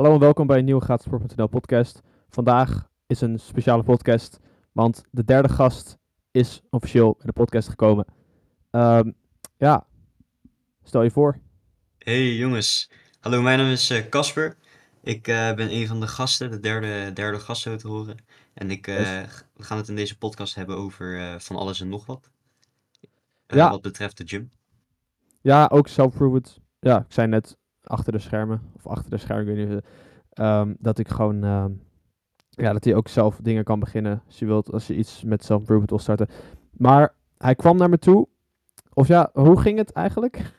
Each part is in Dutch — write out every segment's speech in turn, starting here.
Hallo en welkom bij een nieuwe Gratis podcast. Vandaag is een speciale podcast, want de derde gast is officieel bij de podcast gekomen. Ehm, ja, stel je voor. Hey jongens, hallo, mijn naam is eh, Casper. ik eh, ben een van de gasten, de derde, derde gast zo te horen. En ik, Yes. we gaan het in deze podcast hebben over van alles en nog wat. Ja. Wat betreft de gym. Ja, ook self-improvement. Ja, ik zei net achter de schermen, of achter de schermen, ik weet niet, ehm, dat ik gewoon, ehm, ja, dat hij ook zelf dingen kan beginnen als je wilt, als je iets met self-improvement wil starten. Maar hij kwam naar me toe, of ja, hoe ging het eigenlijk?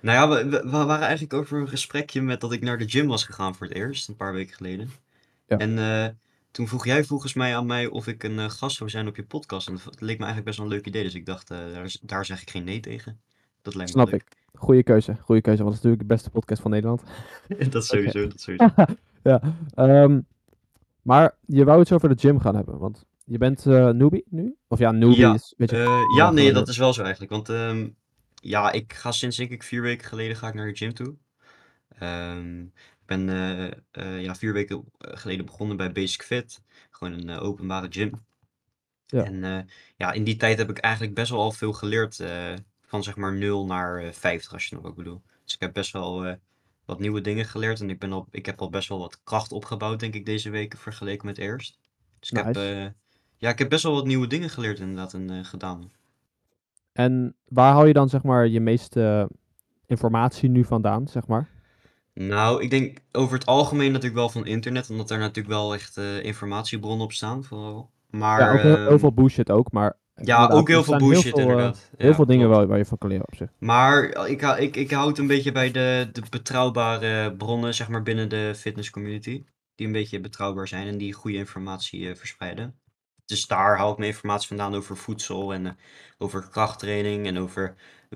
Nou ja, we, waren eigenlijk over een gesprekje met dat ik naar de gym was gegaan voor het eerst, een paar weken geleden. Ja. En eh, toen vroeg jij volgens mij aan mij of ik een eh, gast zou zijn op je podcast. En dat leek me eigenlijk best wel een leuk idee, dus ik dacht, eh, daar, daar zeg ik geen nee tegen. Dat lijkt me Snap leuk. ik. Goeie keuze, goede keuze, want het is natuurlijk de beste podcast van Nederland. dat sowieso, dat sowieso. ja, ehm, maar je wou het zo over de gym gaan hebben, want je bent eh newbie nu? Of ja, newbie Ja, is, weet je, Eh, ja, nee, dat is wel zo eigenlijk. Want ehm, ja, ik ga sinds denk ik vier weken geleden ga ik naar de gym toe. Ehm, ik ben eh, ja, vier weken geleden begonnen bij Basic Fit. Gewoon een openbare gym. Ja. En ja, in die tijd heb ik eigenlijk best wel al veel geleerd. Eh, van zeg maar 0 naar eh 50, als je nog ook bedoelt. Dus ik heb best wel eh, wat nieuwe dingen geleerd. En ik, ben al, ik heb al best wel wat kracht opgebouwd, denk ik, deze weken vergeleken met eerst. Dus ik heb, Nice. eh, ja, ik heb best wel wat nieuwe dingen geleerd inderdaad en eh, gedaan. En waar haal je dan zeg maar je meeste informatie nu vandaan, zeg maar? Nou, ik denk over het algemeen natuurlijk wel van internet, omdat er natuurlijk wel echt eh, informatiebronnen op staan, vooral. Maar ja, ook heel, heel ehm, veel bullshit ook, maar ja, ook heel veel bullshit heel veel, eh, inderdaad. heel Ja, veel dingen wel waar je van kan leren op zich. Maar ik, ik, ik houd een beetje bij de, de betrouwbare bronnen, zeg maar, binnen de fitness community. Die een beetje betrouwbaar zijn en die goede informatie eh, verspreiden. Dus daar haal ik mijn informatie vandaan over voedsel en eh, over krachttraining en over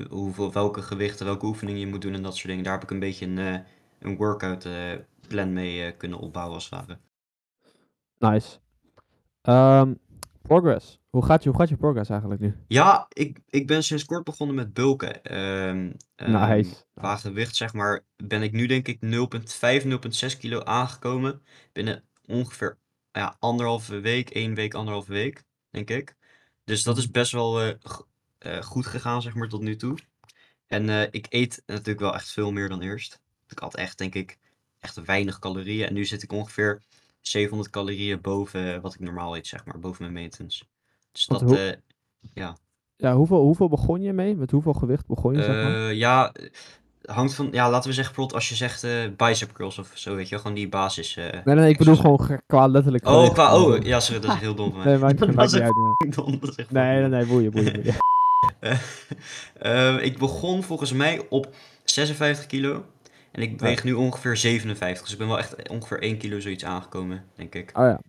hoeveel, welke gewichten, welke oefeningen je moet doen en dat soort dingen. Daar heb ik een beetje een, een workout plan mee kunnen opbouwen als het ware. Nice. Ehm, progress. Hoe gaat, je, hoe gaat je progress eigenlijk nu? Ja, ik, ik ben sinds kort begonnen met bulken. Ehm, ehm, Nice. qua gewicht, zeg maar, ben ik nu denk ik 0,5, 0,6 kilo aangekomen. Binnen ongeveer ja, anderhalve week, één week, anderhalve week, denk ik. Dus dat is best wel eh, eh, goed gegaan, zeg maar, tot nu toe. En eh, ik eet natuurlijk wel echt veel meer dan eerst. Ik had echt, denk ik, echt weinig calorieën. En nu zit ik ongeveer 700 calorieën boven wat ik normaal eet, zeg maar, boven mijn maintenance. Dus Want dat, hoe- eh, ja. Ja, hoeveel, hoeveel begon je mee? Met hoeveel gewicht begon je, zeg maar? Eh, ja, hangt van, ja, laten we zeggen bijvoorbeeld als je zegt eh, bicep curls of zo, weet je gewoon die basis. Nee, nee, ik bedoel gewoon ge- qua letterlijk Oh, gewicht. qua, oh, ja, sorry, dat is heel dom van mij. Nee, maakt, Dat maakt is niet uit. dom, dat is echt Nee, nee, nee, boeien, boeien, ik begon volgens mij op 56 kilo en ik weeg nu ongeveer 57, dus ik ben wel echt ongeveer 1 kilo zoiets aangekomen, denk ik. Oh ja,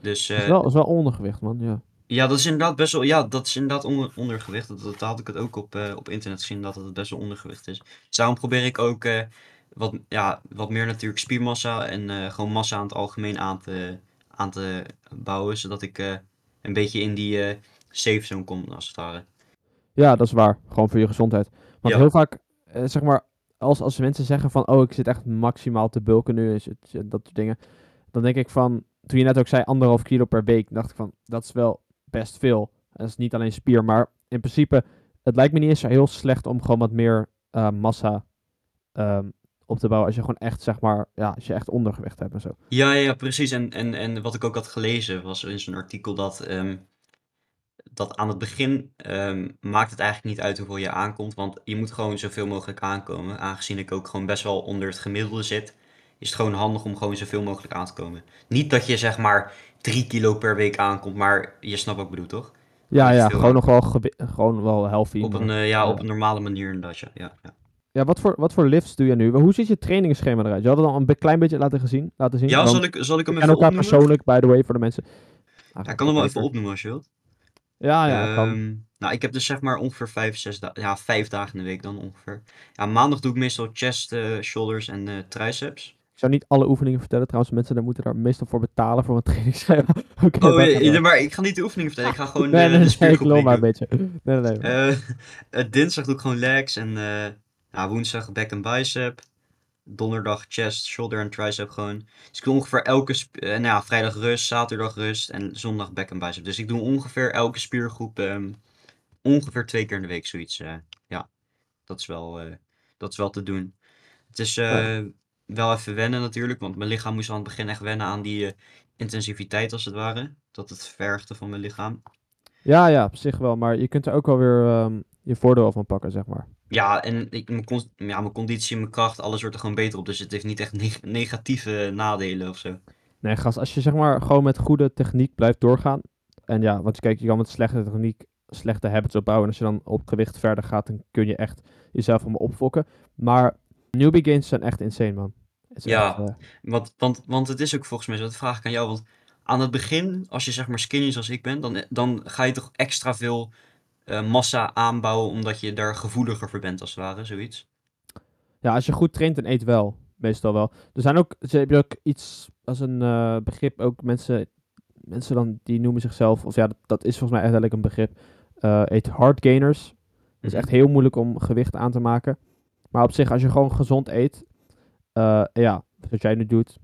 Dus dat is eh, wel, dat is wel ondergewicht, man. Ja. ja, dat is inderdaad best wel, ja, dat is inderdaad onder, ondergewicht. Dat, dat had ik het ook op, eh, op internet gezien, dat het best wel ondergewicht is. Dus daarom probeer ik ook eh, wat, ja, wat meer natuurlijk spiermassa en gewoon massa aan het algemeen aan te, aan te bouwen, zodat ik een beetje in die safe zone kom, als het ware. ja, dat is waar. Gewoon voor je gezondheid. Want Ja. heel vaak, zeg maar, als, als mensen zeggen van, oh, ik zit echt maximaal te bulken nu, en dat soort dingen. Dan denk ik van, toen je net ook zei anderhalf kilo per week, dacht ik van, dat is wel best veel. Dat is niet alleen spier, maar in principe, het lijkt me niet eens heel slecht om gewoon wat meer eh, massa ehm, op te bouwen. Als je gewoon echt, zeg maar, ja, als je echt ondergewicht hebt en zo. Ja, ja, ja, precies. En, en, en wat ik ook had gelezen was in zo'n artikel dat, ehm, dat aan het begin ehm, maakt het eigenlijk niet uit hoeveel je aankomt, want je moet gewoon zoveel mogelijk aankomen. Aangezien ik ook gewoon best wel onder het gemiddelde zit, is het gewoon handig om gewoon zoveel mogelijk aan te komen. Niet dat je zeg maar 3 kilo per week aankomt, maar je snapt wat ik bedoel, toch? Ja, ja, gewoon nog wel, gewoon wel healthy. Op maar- een, eh, ja, ja. op een normale manier inderdaad, ja. ja, ja. Ja, wat voor, wat voor lifts doe je nu? Hoe ziet je trainingsschema eruit? Je had het al een klein beetje laten, gezien, laten zien. Ja, zal ik, zal ik hem even kennen elkaar opnoemen? persoonlijk, by the way, voor de mensen. Ja, ik kan hem wel even opnoemen als je wilt. Ja, ja, kan. Ehm, nou, ik heb dus zeg maar ongeveer vijf, zes dagen, ja, vijf dagen in de week dan ongeveer. Ja, maandag doe ik meestal chest, eh, shoulders en eh, triceps. Ik zou niet alle oefeningen vertellen, trouwens. Mensen daar moeten daar meestal voor betalen voor een trainingsschema. Oké, Oh, ja, ja, wel. maar ik ga niet de oefeningen vertellen, ik ga gewoon Nee, eh, nee, de nee, ik spiergroep lul maar een doen. beetje. Nee, nee, nee. Eh, eh, dinsdag doe ik gewoon legs en eh, ja, woensdag back en bicep. Donderdag chest, shoulder en tricep gewoon. Dus ik doe ongeveer elke, eh, nou ja, vrijdag rust, zaterdag rust en zondag back en bicep. Dus ik doe ongeveer elke spiergroep ehm, ongeveer twee keer in de week zoiets. eh. ja, dat is wel, eh, dat is wel te doen. Het is wel even wennen natuurlijk, want mijn lichaam moest aan het begin echt wennen aan die intensiviteit als het ware. Dat het vergde van mijn lichaam. Ja, ja, op zich wel. Maar je kunt er ook wel weer ehm, je voordeel van pakken, zeg maar. Ja, en ik, mijn, con- ja, mijn conditie mijn kracht, alles wordt er gewoon beter op. Dus het heeft niet echt neg- negatieve nadelen of zo. Nee, gast, als je zeg maar gewoon met goede techniek blijft doorgaan. En ja, want kijk, je kan met slechte techniek slechte habits opbouwen. En als je dan op gewicht verder gaat, dan kun je echt jezelf allemaal opfokken. Maar newbie gains zijn echt insane, man. Ja. echt, eh, Want, want, want het is ook volgens mij zo, dat vraag ik aan jou. Want aan het begin, als je zeg maar skinny is als ik ben, dan, dan ga je toch extra veel massa aanbouwen, omdat je daar gevoeliger voor bent als het ware, zoiets. ja, als je goed traint en eet wel, meestal wel. Er zijn ook, ze hebben ook iets als een eh, begrip, ook mensen, mensen dan, die noemen zichzelf, of ja, dat, dat is volgens mij letterlijk een begrip, eh heet hard gainers. Het is echt heel moeilijk om gewicht aan te maken. Maar op zich, als je gewoon gezond eet, eh, ja, wat jij nu doet,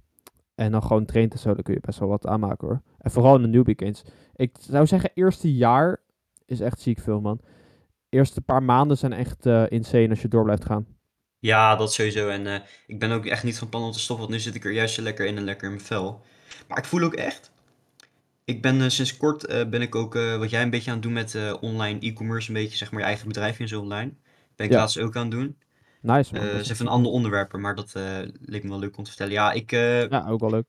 en dan gewoon traint en zo, dan kun je best wel wat aanmaken hoor. En vooral in de newbie gains. Ik zou zeggen, eerste jaar is echt ziek veel, man. Eerste paar maanden zijn echt eh, insane als je door blijft gaan. Ja, dat sowieso. En eh, ik ben ook echt niet van plan om te stoppen, want nu zit ik er juist zo lekker in en lekker in mijn vel. Maar ik voel ook echt. Ik ben eh, sinds kort ben ik ook wat jij een beetje aan het doen met online e-commerce, een beetje zeg maar je eigen bedrijfje en zo online. Ben ik Ja. laatst ook aan het doen. Nice, man. Dat is even een ander onderwerp, maar dat leek me wel leuk om te vertellen. Ja, ik, Ja, ook wel leuk.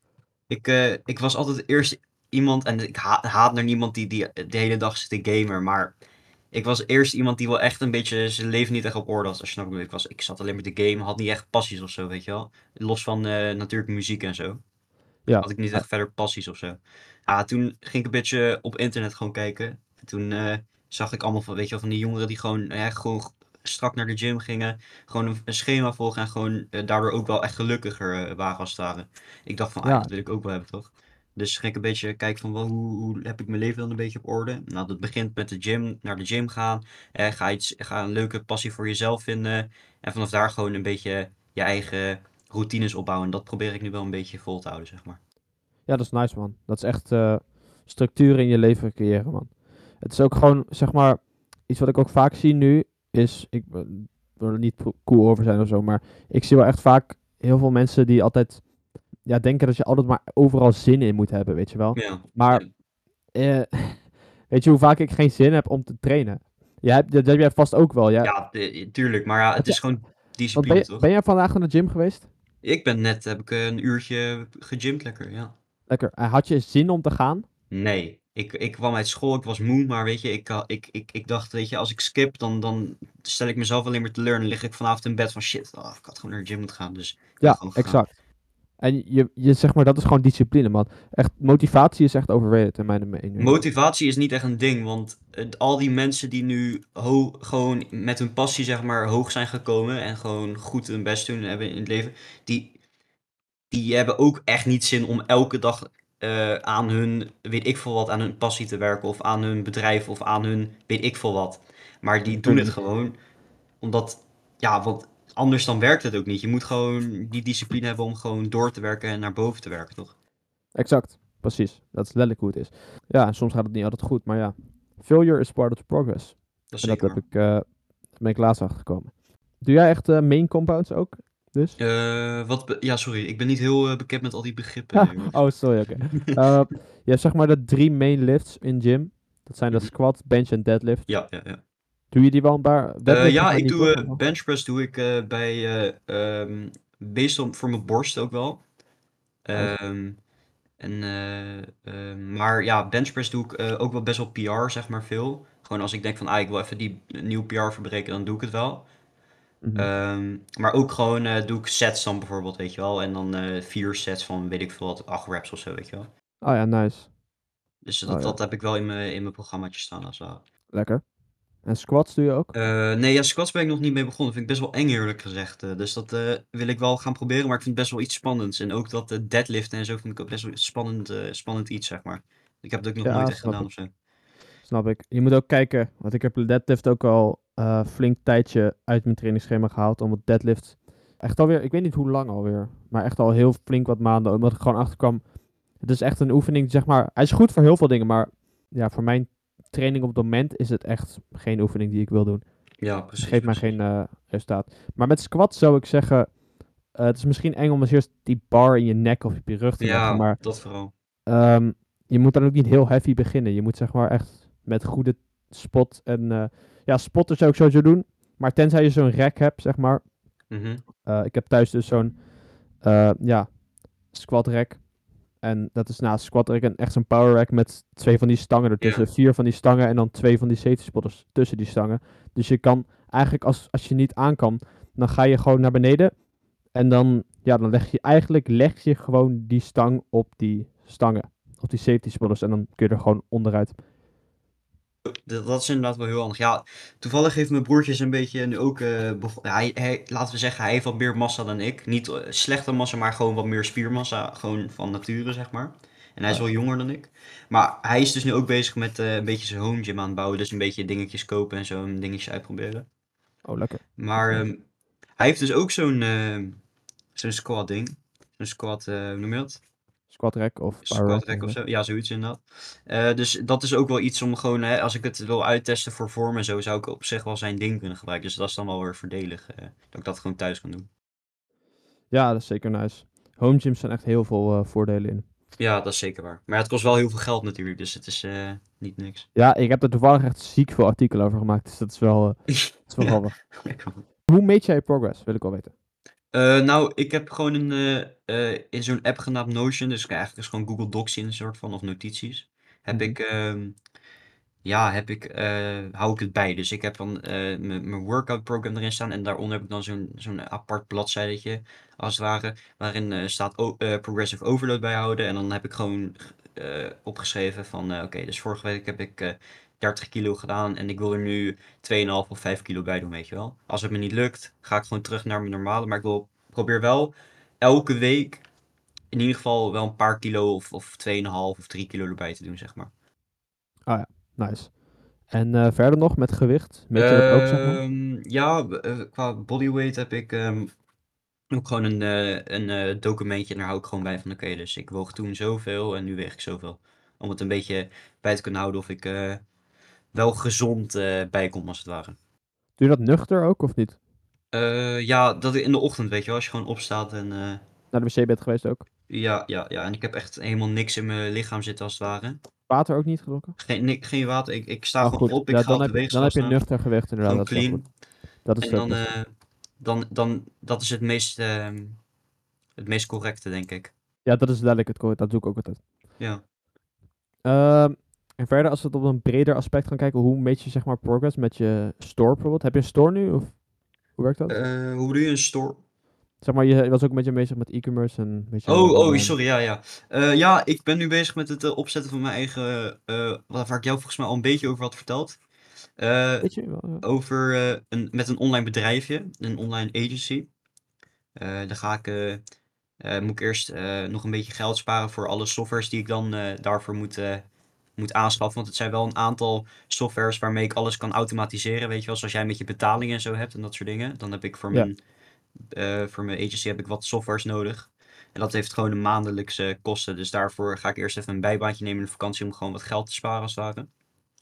ik, ik was altijd eerst iemand, en ik ha- haat naar niemand die, die de hele dag zit te gamen, maar ik was eerst iemand die wel echt een beetje zijn leven niet echt op orde had. Als je wat ik was, ik zat alleen maar te gamen, had niet echt passies of zo, weet je wel. Los van eh, natuurlijk muziek en zo. Ja. Had ik niet echt verder passies of zo. Ja, toen ging ik een beetje op internet gewoon kijken. En toen eh, zag ik allemaal van, weet je wel, van die jongeren die gewoon, ja, gewoon strak naar de gym gingen. Gewoon een, schema volgen en gewoon eh, daardoor ook wel echt gelukkiger eh, waren als het ware. Ik dacht van, ah, Ja. dat wil ik ook wel hebben, toch? Dus ging ik een beetje kijken van, hoe, hoe heb ik mijn leven dan een beetje op orde? Nou, dat begint met de gym, naar de gym gaan. Ga, iets, ga een leuke passie voor jezelf vinden. En vanaf daar gewoon een beetje je eigen routines opbouwen. En dat probeer ik nu wel een beetje vol te houden, zeg maar. Ja, dat is nice, man. Dat is echt eh, structuur in je leven creëren, man. Het is ook gewoon, zeg maar, iets wat ik ook vaak zie nu, is, ik wil er niet cool over zijn of zo, maar ik zie wel echt vaak heel veel mensen die altijd, ja, denken dat je altijd maar overal zin in moet hebben, weet je wel. Ja. Maar, eh, weet je hoe vaak ik geen zin heb om te trainen? Jij, hebt- dat heb jij vast ook wel, ja. Ja, eh, tuurlijk. Maar ja, het is gewoon discipline, ben, je, toch? ben jij vandaag naar de gym geweest? Ik ben net, heb ik eh, een uurtje gegymd lekker, ja. Lekker. En had je zin om te gaan? Nee, ik, ik kwam uit school, ik was moe, maar weet je, ik, ha- ik, ik, ik dacht, weet je, als ik skip, dan, dan stel ik mezelf alleen maar teleur dan lig ik vanavond in bed van shit, oh, ik had gewoon naar de gym moeten gaan, dus Ja, exact. En je, je zeg maar, dat is gewoon discipline, man. Echt, motivatie is echt overrated in mijn mening. Motivatie is niet echt een ding, want al die mensen die nu ho gewoon met hun passie zeg maar hoog zijn gekomen en gewoon goed hun best doen hebben in het leven, die, die hebben ook echt niet zin om elke dag eh, aan hun, weet ik veel wat, aan hun passie te werken of aan hun bedrijf of aan hun, weet ik veel wat. Maar die doen het gewoon omdat, ja, want anders dan werkt het ook niet. Je moet gewoon die discipline hebben om gewoon door te werken en naar boven te werken, toch? Exact, precies. Dat is letterlijk hoe het is. Ja, en soms gaat het niet altijd goed, maar ja. Failure is part of the progress. Dat En dat heb ik, eh ben ik laatst achtergekomen. Doe jij echt eh, main compounds ook? Dus? Eh, wat ja, sorry, ik ben niet heel bekend met al die begrippen. oh, sorry, oké. Je hebt zeg maar de drie main lifts in gym. Dat zijn de Mhm. squat, bench en deadlift. Ja, ja, ja. Doe je die wel een paar? Eh, ja, ik doe eh, benchpress doe ik eh, bij ehm meestal voor mijn borst ook wel. Nice. Ehm, en, eh, ehm, maar ja, benchpress doe ik ook wel best wel PR, zeg maar veel. Gewoon als ik denk van, ah, ik wil even die nieuwe PR verbreken, dan doe ik het wel. Mhm. Maar ook gewoon doe ik sets dan bijvoorbeeld, weet je wel. En dan vier sets van, weet ik veel wat, acht reps of zo, weet je wel. Oh ja, nice. Dus dat, Oh ja. dat heb ik wel in mijn, in mijn programmaatje staan als ware. Lekker. En squats doe je ook? Eh, nee, ja, squats ben ik nog niet mee begonnen. Vind ik best wel eng eerlijk gezegd. Eh, dus dat eh, wil ik wel gaan proberen, maar ik vind het best wel iets spannends. En ook dat eh, deadliften en zo vind ik ook best wel spannend, eh, spannend iets, zeg maar. Ik heb het ook nog Ja, nooit echt snap gedaan ik. of zo. Snap ik. Je moet ook kijken, want ik heb de deadlift ook al eh flink tijdje uit mijn trainingsschema gehaald. Omdat deadlift Echt alweer, ik weet niet hoe lang alweer, maar echt al heel flink wat maanden, omdat ik gewoon achterkwam. Het is echt een oefening, zeg maar. Hij is goed voor heel veel dingen, maar ja, voor mijn training op het moment is het echt geen oefening die ik wil doen. Ja, precies. geeft mij geen eh, resultaat. Maar met squat zou ik zeggen, eh, het is misschien eng om als eerst die bar in je nek of op je rug te leggen, Ja, maar dat vooral. Ehm, je moet dan ook niet heel heavy beginnen. Je moet zeg maar echt met goede spot en eh, ja, spotten zou ik sowieso doen. Maar tenzij je zo'n rack hebt, zeg maar. Mhm. Ik heb thuis dus zo'n ja, squat rack. En dat is naast squat rack echt zo'n power rack met twee van die stangen ertussen. Ja. Vier van die stangen en dan twee van die safety spotters tussen die stangen. Dus je kan eigenlijk als, als je niet aan kan, dan ga je gewoon naar beneden. En dan, ja, dan leg je eigenlijk leg je gewoon die stang op die stangen. Op die safety spotters. En dan kun je er gewoon onderuit. Dat, is inderdaad wel heel handig. Ja, toevallig heeft mijn broertje een beetje nu ook, bevo- hij, hij, laten we zeggen, hij heeft wat meer massa dan ik. Niet eh, slechte massa, maar gewoon wat meer spiermassa, gewoon van nature, zeg maar. En hij is wel jonger dan ik. Maar hij is dus nu ook bezig met eh, een beetje zijn home gym aan het bouwen. Dus een beetje dingetjes kopen en zo, en dingetjes uitproberen. Oh, lekker. Maar ehm, hij heeft dus ook zo'n eh, zo'n squat ding. Zo'n squat, hoe noem je dat? Squat rack of power Squat rack. rack of zo. Ja, zoiets inderdaad. Eh, dus dat is ook wel iets om gewoon, hè, als ik het wil uittesten voor vorm en zo, zou ik op zich wel zijn ding kunnen gebruiken. Dus dat is dan wel weer voordelig, eh, dat ik dat gewoon thuis kan doen. Ja, dat is zeker nice. Home gyms zijn echt heel veel eh, voordelen in. Ja, dat is zeker waar. Maar ja, het kost wel heel veel geld natuurlijk, dus het is niet niks. Ja, ik heb er toevallig echt ziek veel artikelen over gemaakt. Dus dat is wel, dat is wel grappig. Hoe meet jij je progress? Wil ik wel weten. Eh, nou, ik heb gewoon een, eh, eh, in zo'n app genaamd Notion, dus eigenlijk is gewoon Google Docs in een soort van, of notities. Heb Mhm. ik, ehm, ja, heb ik, eh, hou ik het bij. Dus ik heb dan eh, mijn mijn workout program erin staan en daaronder heb ik dan zo'n zo'n apart bladzijde, als het ware, waarin eh, staat o- eh, progressive overload bijhouden. En dan heb ik gewoon eh, opgeschreven van, eh, oké, dus vorige week heb ik eh 30 kilo gedaan en ik wil er nu 2,5 of 5 kilo bij doen, weet je wel. Als het me niet lukt, ga ik gewoon terug naar mijn normale, maar ik wil, probeer wel elke week in ieder geval wel een paar kilo of, of 2,5 of 3 kilo erbij te doen, zeg maar. Nice. En eh, verder nog met gewicht? Je ook, zeg maar? Ehm, ja, eh, qua bodyweight heb ik ehm, ook gewoon een, eh, een documentje en daar hou ik gewoon bij van oké, dus ik woog toen zoveel en nu weeg ik zoveel. Om het een beetje bij te kunnen houden of ik wel gezond eh bijkom als het ware. Doe je dat nuchter ook of niet? Eh, ja, dat in de ochtend, weet je wel, als je gewoon opstaat en eh, Naar de wc bent geweest ook? ja, ja, ja, en ik heb echt helemaal niks in mijn lichaam zitten als het ware. Water ook niet gedronken? Geen, geen water, ik, ik sta Oh, gewoon goed. op, ik Ja, ga dan, op de heb, je- dan heb je nuchter gewicht inderdaad. Dat clean. Dat is En dan, dan, dan, dat is het meest, ehm, het meest correcte, denk ik. Ja, dat is duidelijk het correct. Dat doe ik ook altijd. Ja. Ehm, en verder, als we het op een breder aspect gaan kijken, hoe meet je zeg maar progress met je store bijvoorbeeld? Heb je een store nu? Of hoe werkt dat? Eh, hoe doe je een store? zeg maar, je was ook een beetje bezig met e-commerce en beetje Oh, oh, sorry, ja, ja. Eh, ja, ik ben nu bezig met het eh, opzetten van mijn eigen, wat- waar ik jou volgens mij al een beetje over had verteld. Weet je wel, ja. over een, met een online bedrijfje, een online agency. Dan ga ik, moet ik eerst nog een beetje geld sparen voor alle softwares die ik dan daarvoor moet, moet aanschaffen. Want het zijn wel een aantal softwares waarmee ik alles kan automatiseren. Weet je wel, zoals jij met je betalingen en zo hebt en dat soort dingen. Dan heb ik voor Ja. mijn, eh, voor mijn agency heb ik wat softwares nodig. En dat heeft gewoon een maandelijkse kosten. Dus daarvoor ga ik eerst even een bijbaantje nemen in de vakantie om gewoon wat geld te sparen als het ware.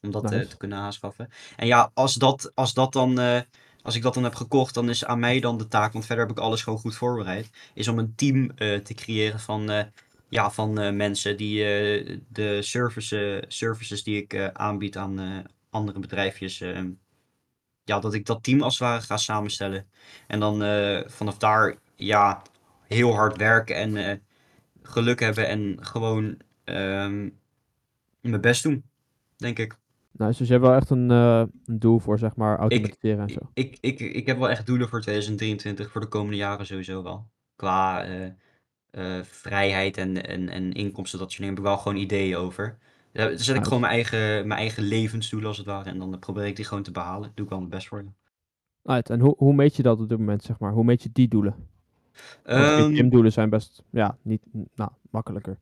Om dat eh, te kunnen aanschaffen. En ja, als dat, als dat dan, eh, als ik dat dan heb gekocht, dan is aan mij dan de taak, want verder heb ik alles gewoon goed voorbereid, is om een team te creëren van, ja, van eh, mensen die eh, de service, services die ik eh, aanbied aan andere bedrijfjes, ja, dat ik dat team als het ware ga samenstellen. En dan vanaf daar, ja, heel hard werken en geluk hebben en gewoon ehm, mijn best doen, denk ik. Nice, dus je hebt wel echt een, een doel voor zeg maar automatiseren en zo. Ik, ik, ik heb wel echt doelen voor 2023, voor de komende jaren sowieso wel. Qua eh, vrijheid en, en, en inkomsten, dat soort dingen, heb ik wel gewoon ideeën over. Daar zet ik Nice. gewoon mijn eigen, mijn eigen levensdoelen als het ware. En dan probeer ik die gewoon te behalen. Doe ik wel mijn best voor je. Right, en hoe, hoe meet je dat op dit moment, zeg maar? Hoe meet je die doelen? Want Ehm, gymdoelen zijn best, ja, niet, nou, makkelijker.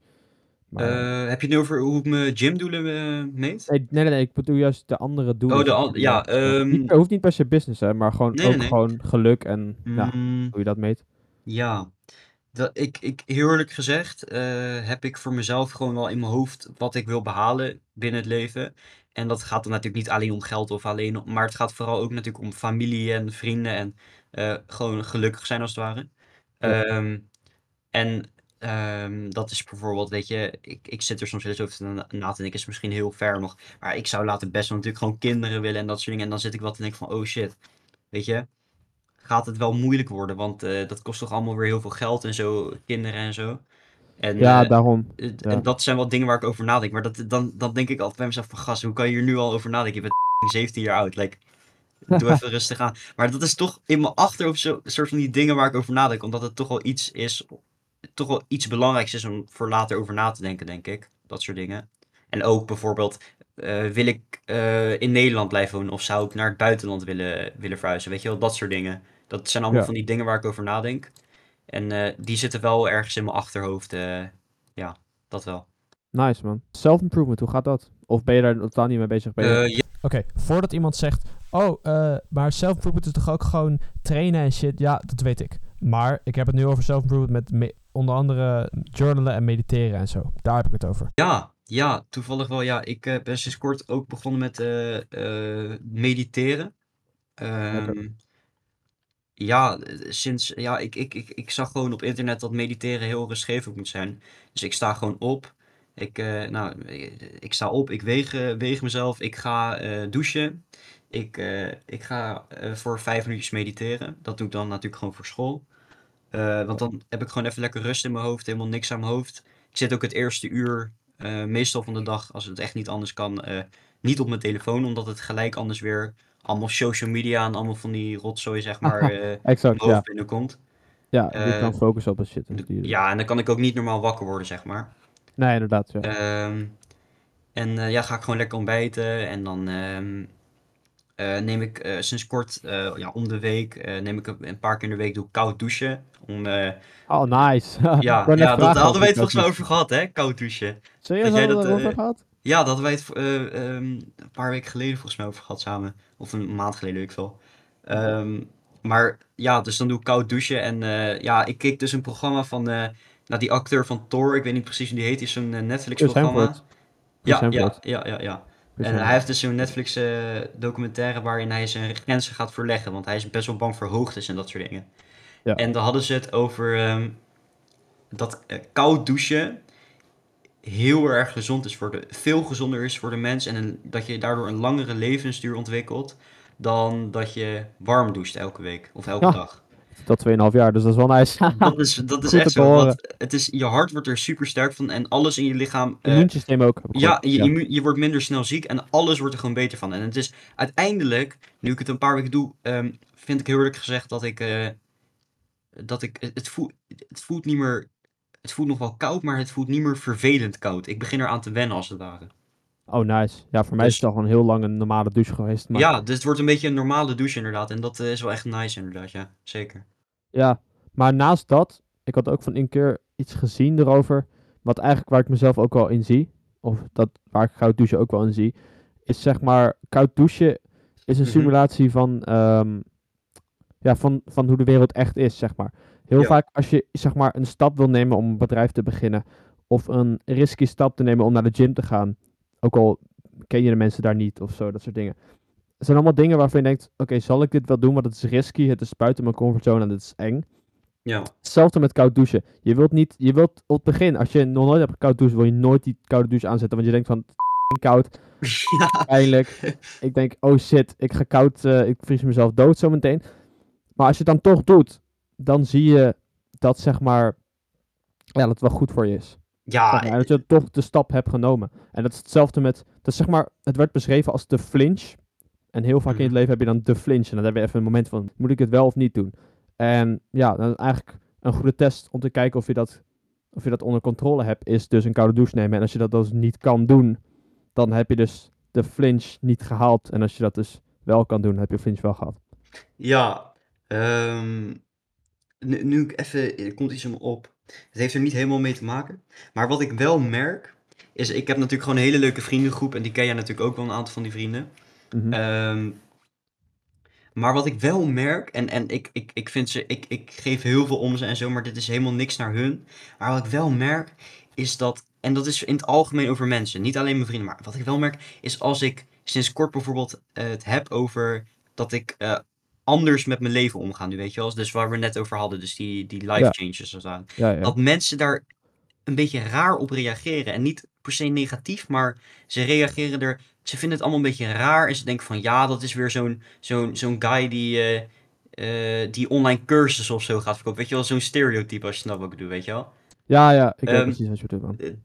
Maar, Eh, heb je het nu over hoe ik mijn gymdoelen eh, meet? nee, nee, nee, nee, ik bedoel juist de andere doelen. Oh, de zeg an- maar, die ja, ehm, niet, per- hoeft niet per se business, hè, maar gewoon Nee, ook nee. gewoon geluk en ja, Mm, hoe je dat meet. Ja, dat, ik, ik, heel eerlijk gezegd eh, heb ik voor mezelf gewoon wel in mijn hoofd wat ik wil behalen binnen het leven. En dat gaat dan natuurlijk niet alleen om geld of alleen om, maar het gaat vooral ook natuurlijk om familie en vrienden en eh, gewoon gelukkig zijn als het ware. Ja. Ehm, en ehm, dat is bijvoorbeeld, weet je, ik, ik zit er soms wel eens over na, na te denken, is misschien heel ver nog, maar ik zou later best wel natuurlijk gewoon kinderen willen en dat soort dingen. En dan zit ik wel te denken van, oh shit, weet je gaat het wel moeilijk worden. Want eh, dat kost toch allemaal weer heel veel geld en zo, kinderen en zo. En, Ja, eh, daarom. ja. en dat zijn wel dingen waar ik over nadenk. Maar dat, dan, dan denk ik altijd bij mezelf van, gast, hoe kan je hier nu al over nadenken? Je bent 17 jaar oud. Like, doe even rustig aan. Maar dat is toch in mijn achterhoofd zo, soort van die dingen waar ik over nadenk. Omdat het toch wel iets is, toch wel iets belangrijks is om voor later over na te denken, denk ik. Dat soort dingen. En ook bijvoorbeeld, eh, wil ik eh, in Nederland blijven wonen of zou ik naar het buitenland willen, willen verhuizen? Weet je wel, dat soort dingen. Dat zijn allemaal Ja. van die dingen waar ik over nadenk. En eh, die zitten wel ergens in mijn achterhoofd. eh, ja, dat wel. Nice, man. Self-improvement, hoe gaat dat? Of ben je daar totaal niet mee bezig? Ben je- ja, Oké, voordat iemand zegt, oh, eh, maar self-improvement is toch ook gewoon trainen en shit? Ja, dat weet ik. Maar ik heb het nu over self-improvement met me- onder andere journalen en mediteren en zo. Daar heb ik het over. ja, ja, toevallig wel. Ja, ik eh, ben sinds kort ook begonnen met eh, eh, mediteren. Ehm, ja, eh, sinds, ja, ik, ik, ik, ik zag gewoon op internet dat mediteren heel rustgevend moet zijn. Dus ik sta gewoon op. Ik, eh, nou, eh, ik sta op, ik weeg, eh, weeg mezelf, ik ga eh, douchen. Ik, eh, ik ga eh, voor vijf minuutjes mediteren. Dat doe ik dan natuurlijk gewoon voor school. Eh, want dan heb ik gewoon even lekker rust in mijn hoofd, helemaal niks aan mijn hoofd. Ik zit ook het eerste uur, meestal van de dag, als het echt niet anders kan, eh, niet op mijn telefoon, omdat het gelijk anders weer allemaal social media en allemaal van die rotzooi, zeg maar, eh exact, ja. binnenkomt. Ja, eh, kan focussen op een shit. Ja, en dan kan ik ook niet normaal wakker worden, zeg maar. Nee, inderdaad, ja. Ehm, en eh, ja, ga ik gewoon lekker ontbijten. En dan ehm, eh, neem ik eh, sinds kort, eh, ja, om de week, eh, neem ik een een paar keer in de week doe ik koud douchen. Om, eh, Oh, nice. ja, dat hadden wij het volgens mij dat over gehad, hè? Koud douchen. Serieus, dat jij hadden we dat, eh, gehad? Ja, daar hadden wij het eh, ehm, een paar weken geleden volgens mij over gehad samen. Of een maand geleden, weet ik veel. Ehm, maar ja, dus dan doe ik koud douchen. En ja, ik keek dus een programma van nou, die acteur van Thor. Ik weet niet precies hoe die heet. Is zo'n Netflix Chris programma. Hemsworth. Chris Ja, ja, ja, ja, ja. En hij heeft dus zo'n Netflix eh, documentaire waarin hij zijn grenzen gaat verleggen. Want hij is best wel bang voor hoogtes en dat soort dingen. Ja. En dan hadden ze het over ehm, dat eh, koud douchen heel erg gezond is voor de, veel gezonder is voor de mens. En een- dat je daardoor een langere levensduur ontwikkelt dan dat je warm doucht elke week of elke Ja. dag. Dat 2,5 jaar, dus dat is wel nice. Dat is, dat is echt zo. Want het is, je hart wordt er super sterk van en alles in je lichaam eh, Immuunsysteem ook. ja, je, je wordt minder snel ziek en alles wordt er gewoon beter van. En het is uiteindelijk, nu ik het een paar weken doe, ehm, vind ik heel eerlijk gezegd dat ik, eh, dat ik, het, het, voelt, het voelt niet meer, het voelt nog wel koud, maar het voelt niet meer vervelend koud. Ik begin eraan te wennen als het ware. Oh, nice. Ja, voor mij Dus- is het al gewoon heel lang een normale douche geweest. Maar Ja, dus het wordt een beetje een normale douche inderdaad. En dat eh, is wel echt nice inderdaad, ja. Zeker. Ja, maar naast dat, ik had ook van een keer iets gezien erover, wat eigenlijk waar ik mezelf ook wel in zie, of dat waar ik koud douchen ook wel in zie, is zeg maar, koud douchen is een Mhm. simulatie van, ehm, ja, van, van hoe de wereld echt is, zeg maar. Heel Ja. vaak als je zeg maar een stap wil nemen om een bedrijf te beginnen, of een risky stap te nemen om naar de gym te gaan, ook al ken je de mensen daar niet of zo, dat soort dingen. Het zijn allemaal dingen waarvan je denkt, oké, zal ik dit wel doen, want het is risky, het is buiten mijn comfortzone en het is eng. Ja. Hetzelfde met koud douchen. Je wilt niet, je wilt op het begin, als je nog nooit hebt koud douchen, wil je nooit die koude douche aanzetten, want je denkt van, koud, ja. pijnlijk. ik denk, oh shit, ik ga koud, eh, ik vries mezelf dood zometeen. Maar als je het dan toch doet, dan zie je dat zeg maar, ja, dat het wel goed voor je is. Ja, Zeg maar, en dat je toch de stap hebt genomen. En dat is hetzelfde met, dat is zeg maar, het werd beschreven als de flinch. En heel vaak in het Mhm. leven heb je dan de flinch. En dan heb je even een moment van, moet ik het wel of niet doen? En ja, dan eigenlijk een goede test om te kijken of je dat, of je dat onder controle hebt, is dus een koude douche nemen. En als je dat dus niet kan doen, dan heb je dus de flinch niet gehaald. En als je dat dus wel kan doen, heb je flinch wel gehad. Ja, ehm, nu, nu ik even, er komt iets in me op. Het heeft er niet helemaal mee te maken. Maar wat ik wel merk, is ik heb natuurlijk gewoon een hele leuke vriendengroep. En die ken jij natuurlijk ook wel, een aantal van die vrienden. Mhm. Ehm, maar wat ik wel merk, en, en ik, ik, ik vind ze, ik, ik geef heel veel om ze en zo, maar dit is helemaal niks naar hun. Maar wat ik wel merk, is dat, en dat is in het algemeen over mensen, niet alleen mijn vrienden, maar wat ik wel merk, is als ik sinds kort bijvoorbeeld eh, het heb over dat ik eh, anders met mijn leven omga nu, weet je wel. Dus waar we net over hadden, dus die, die life Ja. changes ja, ja. Dat mensen daar een beetje raar op reageren. En niet per se negatief, maar ze reageren er. Ze vinden het allemaal een beetje raar. En ze denken van ja, dat is weer zo'n zo'n zo'n guy die, eh, eh, die online cursussen of zo gaat verkopen. Weet je wel, zo'n stereotype als je snapt wat ik bedoel, weet je wel. ja, ja, ik weet Ehm, precies wat je bedoelt, man.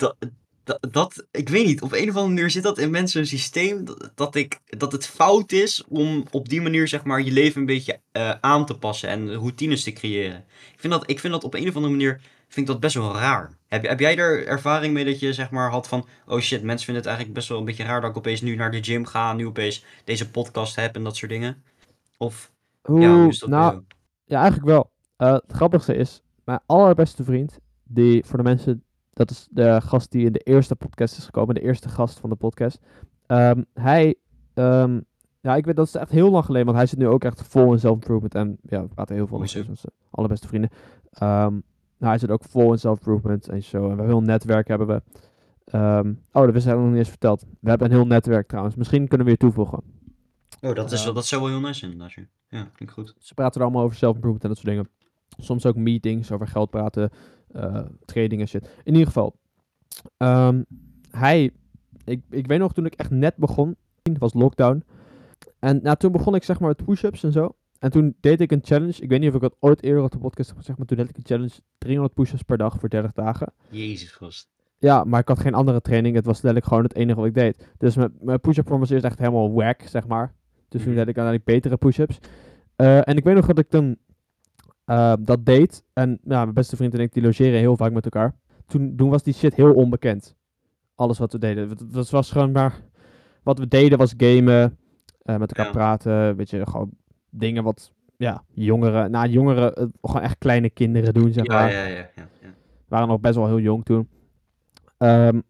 Dat, dat, ik weet niet, op een of andere manier zit dat in mensen een systeem dat, dat, ik, dat het fout is om op die manier zeg maar je leven een beetje eh, aan te passen en routines te creëren. Ik vind dat, ik vind dat op een of andere manier vind ik dat best wel raar. Heb, heb jij er ervaring mee dat je zeg maar had van, oh shit, mensen vinden het eigenlijk best wel een beetje raar dat ik opeens nu naar de gym ga, nu opeens deze podcast heb en dat soort dingen? Of, Hoe, ja, hoe is dat nou? Ja, eigenlijk wel. Eh, het grappigste is, mijn allerbeste vriend, die voor de mensen, dat is de gast die in de eerste podcast is gekomen, de eerste gast van de podcast. Ehm, hij, ehm, ja, ik weet dat is echt heel lang geleden, want hij zit nu ook echt vol in self-improvement. En ja, we praten heel veel met zijn allerbeste vrienden. Ehm, nou, hij zit ook vol in self-improvement en zo. En we hebben een heel netwerk hebben we. Ehm, oh, dat wist ik nog niet eens verteld. We hebben een heel netwerk trouwens. Misschien kunnen we je toevoegen. Oh, dat, is, wel- dat zou wel heel nice zijn inderdaad. ja. Klinkt goed. Ze praten er allemaal over self-improvement en dat soort dingen. Soms ook meetings over geld praten, trading en shit. In ieder geval, ehm, hij, ik, ik weet nog toen ik echt net begon, was lockdown. En nou, toen begon ik zeg maar met push-ups en zo. En toen deed ik een challenge. Ik weet niet of ik dat ooit eerder op de podcast heb gezegd, maar toen deed ik een challenge 300 push-ups per dag voor 30 dagen. Jezus, gast. Ja, maar ik had geen andere training. Het was letterlijk gewoon het enige wat ik deed. Dus mijn, mijn push-up was eerst echt helemaal whack, zeg maar. Dus toen Mhm. deed ik uiteindelijk betere push-ups. Eh, en ik weet nog dat ik toen eh, dat deed. En ja, mijn beste vriend en ik die logeren heel vaak met elkaar. Toen, toen was die shit heel onbekend. Alles wat we deden. Het- was gewoon maar... Wat we deden was gamen, eh, met elkaar Ja. praten. Weet je, gewoon dingen wat... Ja, jongeren... Nou, jongeren... eh, gewoon echt kleine kinderen doen, zeg Ja, maar ja, ja, ja, ja. waren nog best wel heel jong toen. Ehm,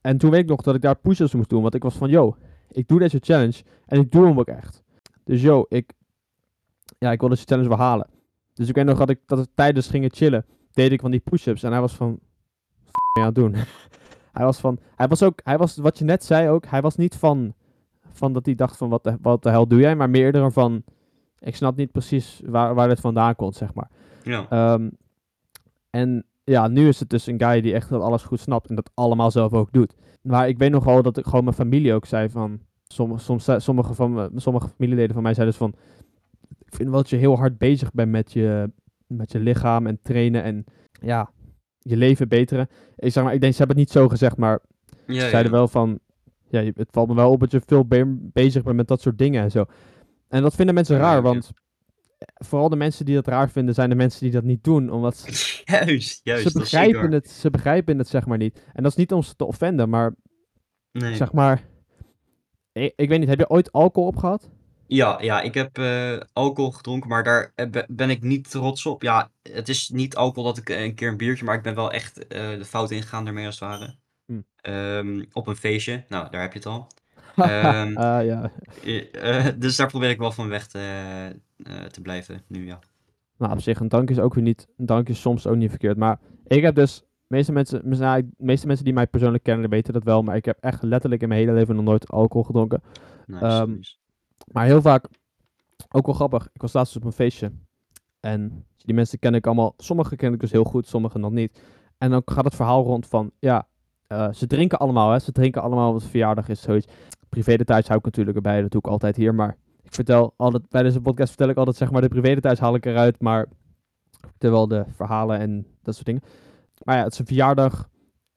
en toen weet ik nog dat ik daar push-ups moest doen. Want ik was van, yo, ik doe deze challenge. En ik doe hem ook echt. Dus yo, ik, ja, ik wil deze challenge wel halen. Dus ik weet nog dat ik dat we tijdens gingen chillen. Deed ik van die push-ups. En hij was van, "F- ben je aan het doen? hij was van, hij was ook, hij was, wat je net zei ook. Hij was niet van, van dat hij dacht van, wat de, wat de hel doe jij? Maar meer eerder van, ik snap niet precies waar, waar dit vandaan komt, zeg maar. Ja. Ehm, en ja, nu is het dus een guy die echt dat alles goed snapt en dat allemaal zelf ook doet. Maar ik weet nog wel dat ik gewoon mijn familie ook zei van... Sommige, soms, sommige, van, sommige familieleden van mij zeiden dus van... Ik vind wel dat je heel hard bezig bent met je, met je lichaam en trainen en ja, je leven beteren. Ik zeg maar, ik denk, ze hebben het niet zo gezegd, maar ja, ze zeiden ja. wel van... Ja, het valt me wel op dat je veel be- bezig bent met dat soort dingen en zo. En dat vinden mensen raar, want... Vooral de mensen die dat raar vinden, zijn de mensen die dat niet doen. Omdat ze- Juist, juist. ze begrijpen, het, ze begrijpen het zeg maar niet. En dat is niet om ze te offenden, maar Nee. zeg maar... Ik, ik weet niet, heb je ooit alcohol opgehad? Ja, ja, ik heb eh, alcohol gedronken, maar daar eh, be- ben ik niet trots op. Ja, het is niet alcohol dat ik eh, een keer een biertje, maar ik ben wel echt eh, de fout ingegaan daarmee als het ware. Hm. Ehm, op een feestje, nou, daar heb je het al. Ehm, Ah, ja. Eh, eh, dus daar probeer ik wel van weg te, eh, te blijven nu, ja. Nou, op zich, een dank is ook weer niet... Een dank is soms ook niet verkeerd. Maar ik heb dus... Meeste mensen, mis- nou, ik- de meeste mensen die mij persoonlijk kennen, weten dat wel. Maar ik heb echt letterlijk in mijn hele leven nog nooit alcohol gedronken. Nice, Ehm, nice. Maar heel vaak, ook wel grappig, ik was laatst op een feestje. En die mensen ken ik allemaal, sommige ken ik dus heel goed, sommige nog niet. En dan gaat het verhaal rond van, ja, eh, ze drinken allemaal, hè. Ze drinken allemaal, wat verjaardag is, zoiets. Privé-details hou ik natuurlijk erbij, dat doe ik altijd hier. Maar ik vertel altijd, bij deze podcast vertel ik altijd, zeg maar, de privé-details haal ik eruit. Maar wel de verhalen en dat soort dingen. Maar ja, het is een verjaardag.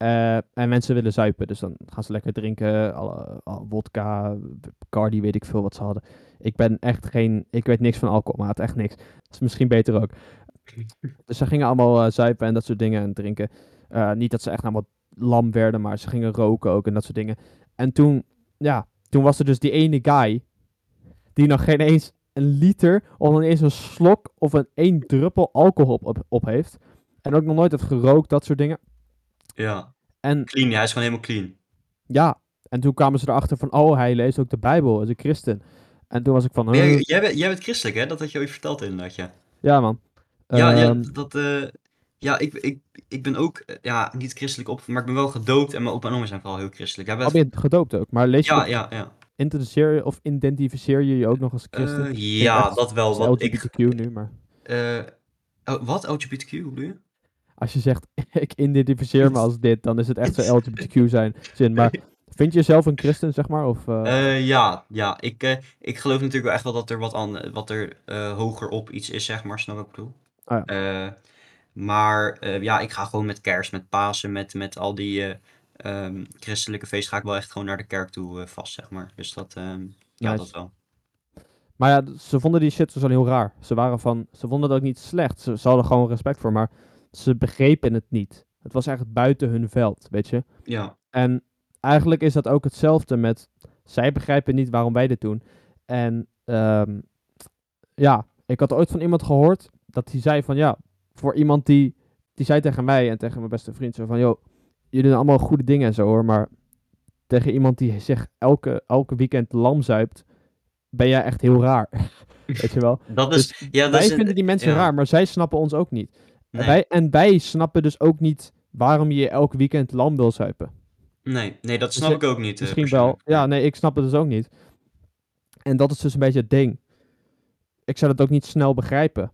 Eh, en mensen willen zuipen, dus dan gaan ze lekker drinken. Alle, wodka, Bacardi, weet ik veel wat ze hadden. Ik ben echt geen, ik weet niks van alcohol, maat, echt niks. Dat is misschien beter ook. Dus ze gingen allemaal eh, zuipen en dat soort dingen en drinken. Eh, niet dat ze echt allemaal lam werden, maar ze gingen roken ook en dat soort dingen. En toen, ja, toen was er dus die ene guy die nog geen eens een liter of dan eens een slok of een één druppel alcohol op, op heeft. En ook nog nooit heeft gerookt, dat soort dingen. Ja, En clean. Hij is gewoon helemaal clean. ja, en toen kwamen ze erachter van, oh, hij leest ook de Bijbel, is een christen. En toen was ik van, jij, jij, bent, jij bent christelijk, hè? Dat had je ooit verteld inderdaad, ja. ja man. Ja, ja, Ehm, dat, eh, ja ik, ik, ik ben ook, eh, ja, niet christelijk op, maar ik ben wel gedoopt en mijn opa en oma zijn vooral heel christelijk. Jij bent, ben je gedoopt ook, maar lees je ja, ja, ja. identificeer je of identificeer je je ook nog als christen? Eh, ja, dat wel. is Want ik, LGBTQ nu, maar oh, wat? LGBTQ, bedoel je? Als je zegt, ik identificeer me als dit, dan is het echt zo LGBTQ zijn zin. Maar vind je jezelf een christen, zeg maar? Of, eh, Eh, ja, ja. Ik, eh, ik geloof natuurlijk wel echt wel dat er wat, aan, wat er hoger op iets is, zeg maar. Snap ik bedoel? Ah, Eh, maar ja, ik ga gewoon met kerst, met Pasen, met, met al die eh, ehm, christelijke feesten ga ik wel echt gewoon naar de kerk toe vast, zeg maar. Dus dat, ehm, ja, Nice. dat wel. Maar ja, ze vonden die shit dus al heel raar. Ze waren van, ze vonden het ook niet slecht. Ze, ze hadden gewoon respect voor, maar ze begrepen het niet. Het was echt buiten hun veld, weet je. Ja, En eigenlijk is dat ook hetzelfde met, zij begrijpen niet waarom wij dit doen. En ehm, ja, ik had ooit van iemand gehoord dat hij zei van, ja, voor iemand die, die zei tegen mij en tegen mijn beste vriend zo van, joh, jullie doen allemaal goede dingen en zo hoor, maar tegen iemand die zich elke, elke weekend lam zuipt, ben jij echt heel raar. Weet je wel? dat is, Dus ja, dat wij is vinden die mensen ja. raar, maar zij snappen ons ook niet. Nee, Wij, en wij snappen dus ook niet waarom je elke weekend lam wil zuipen. nee, nee, dat Dus snap ik ook niet. eh, Misschien wel. Ja, nee, ik snap het dus ook niet. En dat is dus een beetje het ding. Ik zou het ook niet snel begrijpen.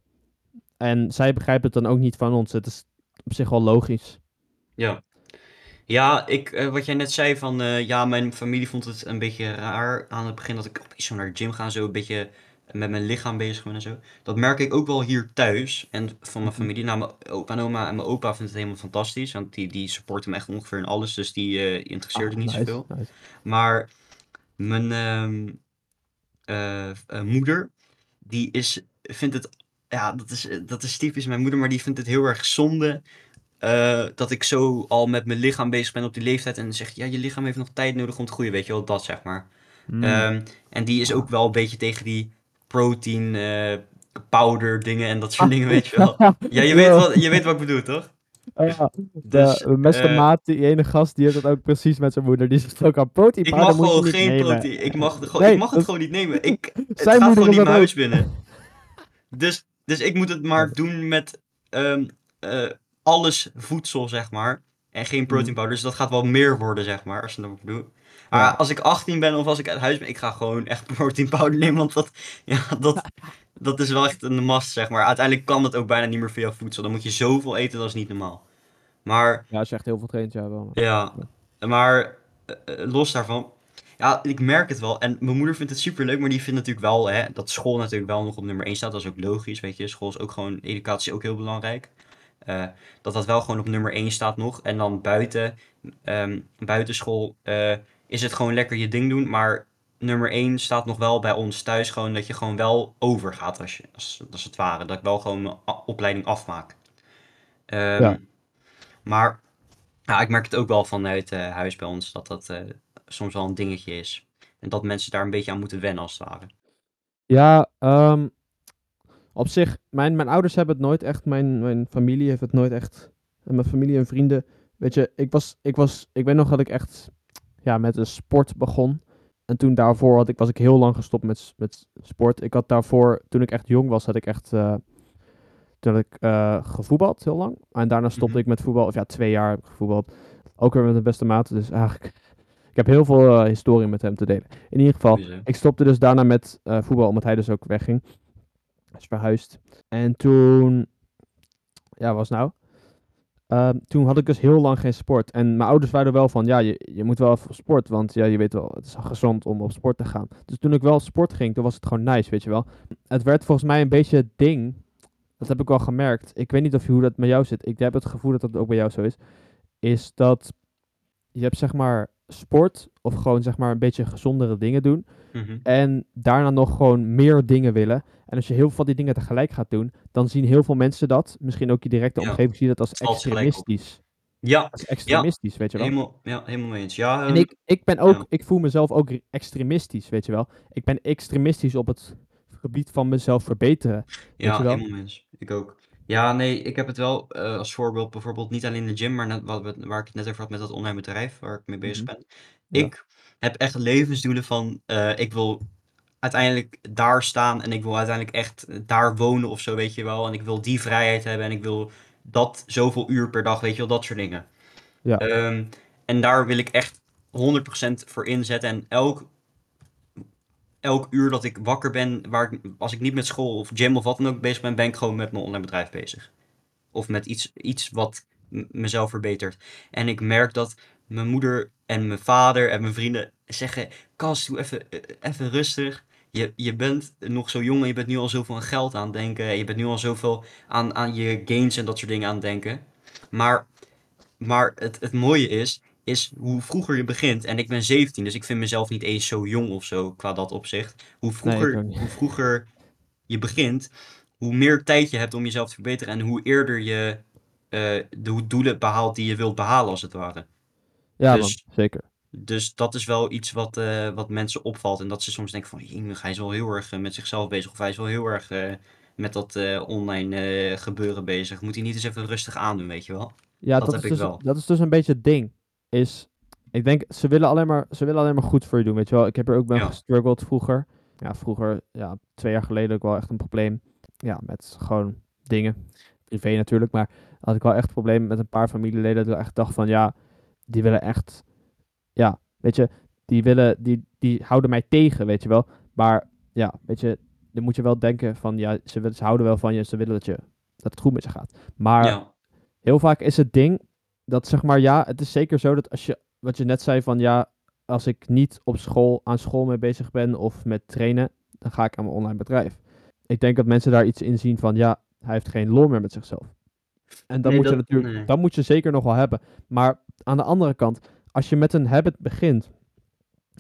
En zij begrijpen het dan ook niet van ons. Het is op zich wel logisch. Ja. Ja, ik, eh, wat jij net zei van, eh, ja, mijn familie vond het een beetje raar aan het begin dat ik opeens zo naar de gym ga en zo een beetje met mijn lichaam bezig ben en zo. Dat merk ik ook wel hier thuis en van mijn Mhm. familie. Nou, mijn opa en oma en mijn opa vinden het helemaal fantastisch, want die, die supporten me echt ongeveer in alles, dus die eh interesseert Ah, het niet nice, zoveel. nice. Maar mijn ehm, eh, eh, moeder, die is, vindt het, ja, dat is, dat is typisch mijn moeder, maar die vindt het heel erg zonde dat ik zo al met mijn lichaam bezig ben op die leeftijd. En zegt, ja, je lichaam heeft nog tijd nodig om te groeien, weet je wel, dat zeg maar. Mm. Ehm, en die is ook wel een beetje tegen die protein eh, powder dingen en dat soort dingen, weet je wel. Ja, je weet, wat, je weet wat ik bedoel, toch? Ja, Dus, de beste eh, maat, die ene gast, die heeft dat ook precies met zijn moeder. Die zegt ook aan protein Ik mag gewoon geen nemen. protein. Ik mag, gewoon, Nee, ik mag het dat- gewoon niet nemen. Ik, het gaat gewoon niet mijn huis binnen. Dus, dus ik moet het maar doen met ehm, eh, alles voedsel, zeg maar. En geen protein powder. Dus dat gaat wel meer worden, zeg maar. Als je dat doet. Maar Ja. als ik 18 ben of als ik uit huis ben, ik ga gewoon echt protein powder nemen. Want dat, ja, dat, dat is wel echt een must, zeg maar. Uiteindelijk kan dat ook bijna niet meer via voedsel. Dan moet je zoveel eten, dat is niet normaal. Maar Ja, als je echt heel veel traint, ja wel. ja, maar eh, eh, los daarvan. Ja, ik merk het wel. En mijn moeder vindt het super leuk, maar die vindt natuurlijk wel hè, dat school natuurlijk wel nog op nummer 1 staat. Dat is ook logisch, weet je. School is ook gewoon, educatie is ook heel belangrijk. Eh, dat dat wel gewoon op nummer 1 staat nog. En dan buiten, ehm buitenschool is het gewoon lekker je ding doen. Maar nummer 1 staat nog wel bij ons thuis gewoon dat je gewoon wel overgaat als, je, als, als het ware. Dat ik wel gewoon mijn opleiding afmaak. Ehm, Ja. Maar ja, ik merk het ook wel vanuit eh huis bij ons dat dat eh, soms wel een dingetje is. En dat mensen daar een beetje aan moeten wennen als het ware. Ja, ehm, op zich, mijn, mijn ouders hebben het nooit echt, mijn, mijn familie heeft het nooit echt, en mijn familie en vrienden, weet je, ik was, ik was, ik weet nog dat ik echt, ja, met een sport begon. En toen daarvoor had ik, was ik heel lang gestopt met, met sport. Ik had daarvoor, toen ik echt jong was, had ik echt, eh, toen had ik eh, gevoetbald heel lang. En daarna stopte Mhm. ik met voetbal, of ja, twee jaar heb ik gevoetbald. Ook weer met mijn beste maat, dus eigenlijk, ik heb heel veel eh, historie met hem te delen. In ieder geval, ik stopte dus daarna met voetbal, omdat hij dus ook wegging. Hij is verhuisd. En toen, ja, was nou? Ehm, toen had ik dus heel lang geen sport. En mijn ouders waren er wel van, ja, je, je moet wel even op sport, want ja, je weet wel, het is gezond om op sport te gaan. Dus toen ik wel op sport ging, toen was het gewoon nice, weet je wel. Het werd volgens mij een beetje het ding, dat heb ik wel gemerkt. Ik weet niet of hoe dat met jou zit. Ik heb het gevoel dat dat ook bij jou zo is. Is dat je hebt zeg maar sport of gewoon zeg maar een beetje gezondere dingen doen. Mhm. En daarna nog gewoon meer dingen willen. En als je heel veel van die dingen tegelijk gaat doen, dan zien heel veel mensen dat. Misschien ook je directe Ja. omgeving zie je dat als extremistisch. Ja, Als extremistisch, weet je wel. helemaal, ja, helemaal eens. Ja, En ehm, ik, ik ben ook, ja. ik voel mezelf ook re- extremistisch, weet je wel. Ik ben extremistisch op het gebied van mezelf verbeteren. Ja, je wel? helemaal eens. Ik ook. Ja, nee, ik heb het wel eh, als voorbeeld bijvoorbeeld niet alleen in de gym, maar net, wat, we- waar ik het net over had met dat online bedrijf waar ik mee bezig Mhm. ben. Ja. Ik heb echt levensdoelen van, eh, ik wil uiteindelijk daar staan en ik wil uiteindelijk echt daar wonen of zo, weet je wel. En ik wil die vrijheid hebben en ik wil dat zoveel uur per dag, weet je wel, dat soort dingen. Ja. Ehm, en daar wil ik echt 100% voor inzetten. En elk, elk uur dat ik wakker ben, waar ik, als ik niet met school of gym of wat dan ook bezig ben, ben ik gewoon met mijn online bedrijf bezig. Of met iets, iets wat mezelf verbetert. En ik merk dat mijn moeder en mijn vader en mijn vrienden zeggen: Kas, doe even, eh, even rustig. Je, je bent nog zo jong en je bent nu al zoveel aan geld aan denken. Je bent nu al zoveel aan, aan je gains en dat soort dingen aan denken. Maar, maar het, het mooie is, is hoe vroeger je begint. En ik ben 17, dus ik vind mezelf niet eens zo jong of zo qua dat opzicht. Hoe vroeger, hoe vroeger je begint, hoe meer tijd je hebt om jezelf te verbeteren. En hoe eerder je eh, de doelen behaalt die je wilt behalen, als het ware. Ja, Dus- man, zeker. Dus dat is wel iets wat, eh, wat mensen opvalt. En dat ze soms denken van, "Jemig, hij is wel heel erg eh, met zichzelf bezig. Of hij is wel heel erg met dat online gebeuren bezig. Moet hij niet eens even rustig aandoen, weet je wel? Ja, Dat dat, heb is ik dus, wel. dat is dus een beetje het ding. Is, ik denk, ze willen, alleen maar, ze willen alleen maar goed voor je doen, weet je wel. Ik heb er ook mee Ja. gestruggeld vroeger. Ja, vroeger, ja, twee jaar geleden ook wel echt een probleem. Ja, met gewoon dingen. Privé natuurlijk, maar had ik wel echt een probleem met een paar familieleden. Dat ik echt dacht van, ja, die willen echt, ja, weet je, die willen, die, die houden mij tegen, weet je wel. Maar ja, weet je, dan moet je wel denken van, ja, ze, willen, ze houden wel van je, ze willen dat, je, dat het goed met je gaat. Maar ja, heel vaak is het ding dat zeg maar ja, het is zeker zo dat als je wat je net zei van ja, als ik niet op school aan school mee bezig ben of met trainen, dan ga ik aan mijn online bedrijf. Ik denk dat mensen daar iets in zien van ja, hij heeft geen lol meer met zichzelf. En dat Nee, moet je dat- natuurlijk, nee. dat moet je zeker nog wel hebben. Maar aan de andere kant, als je met een habit begint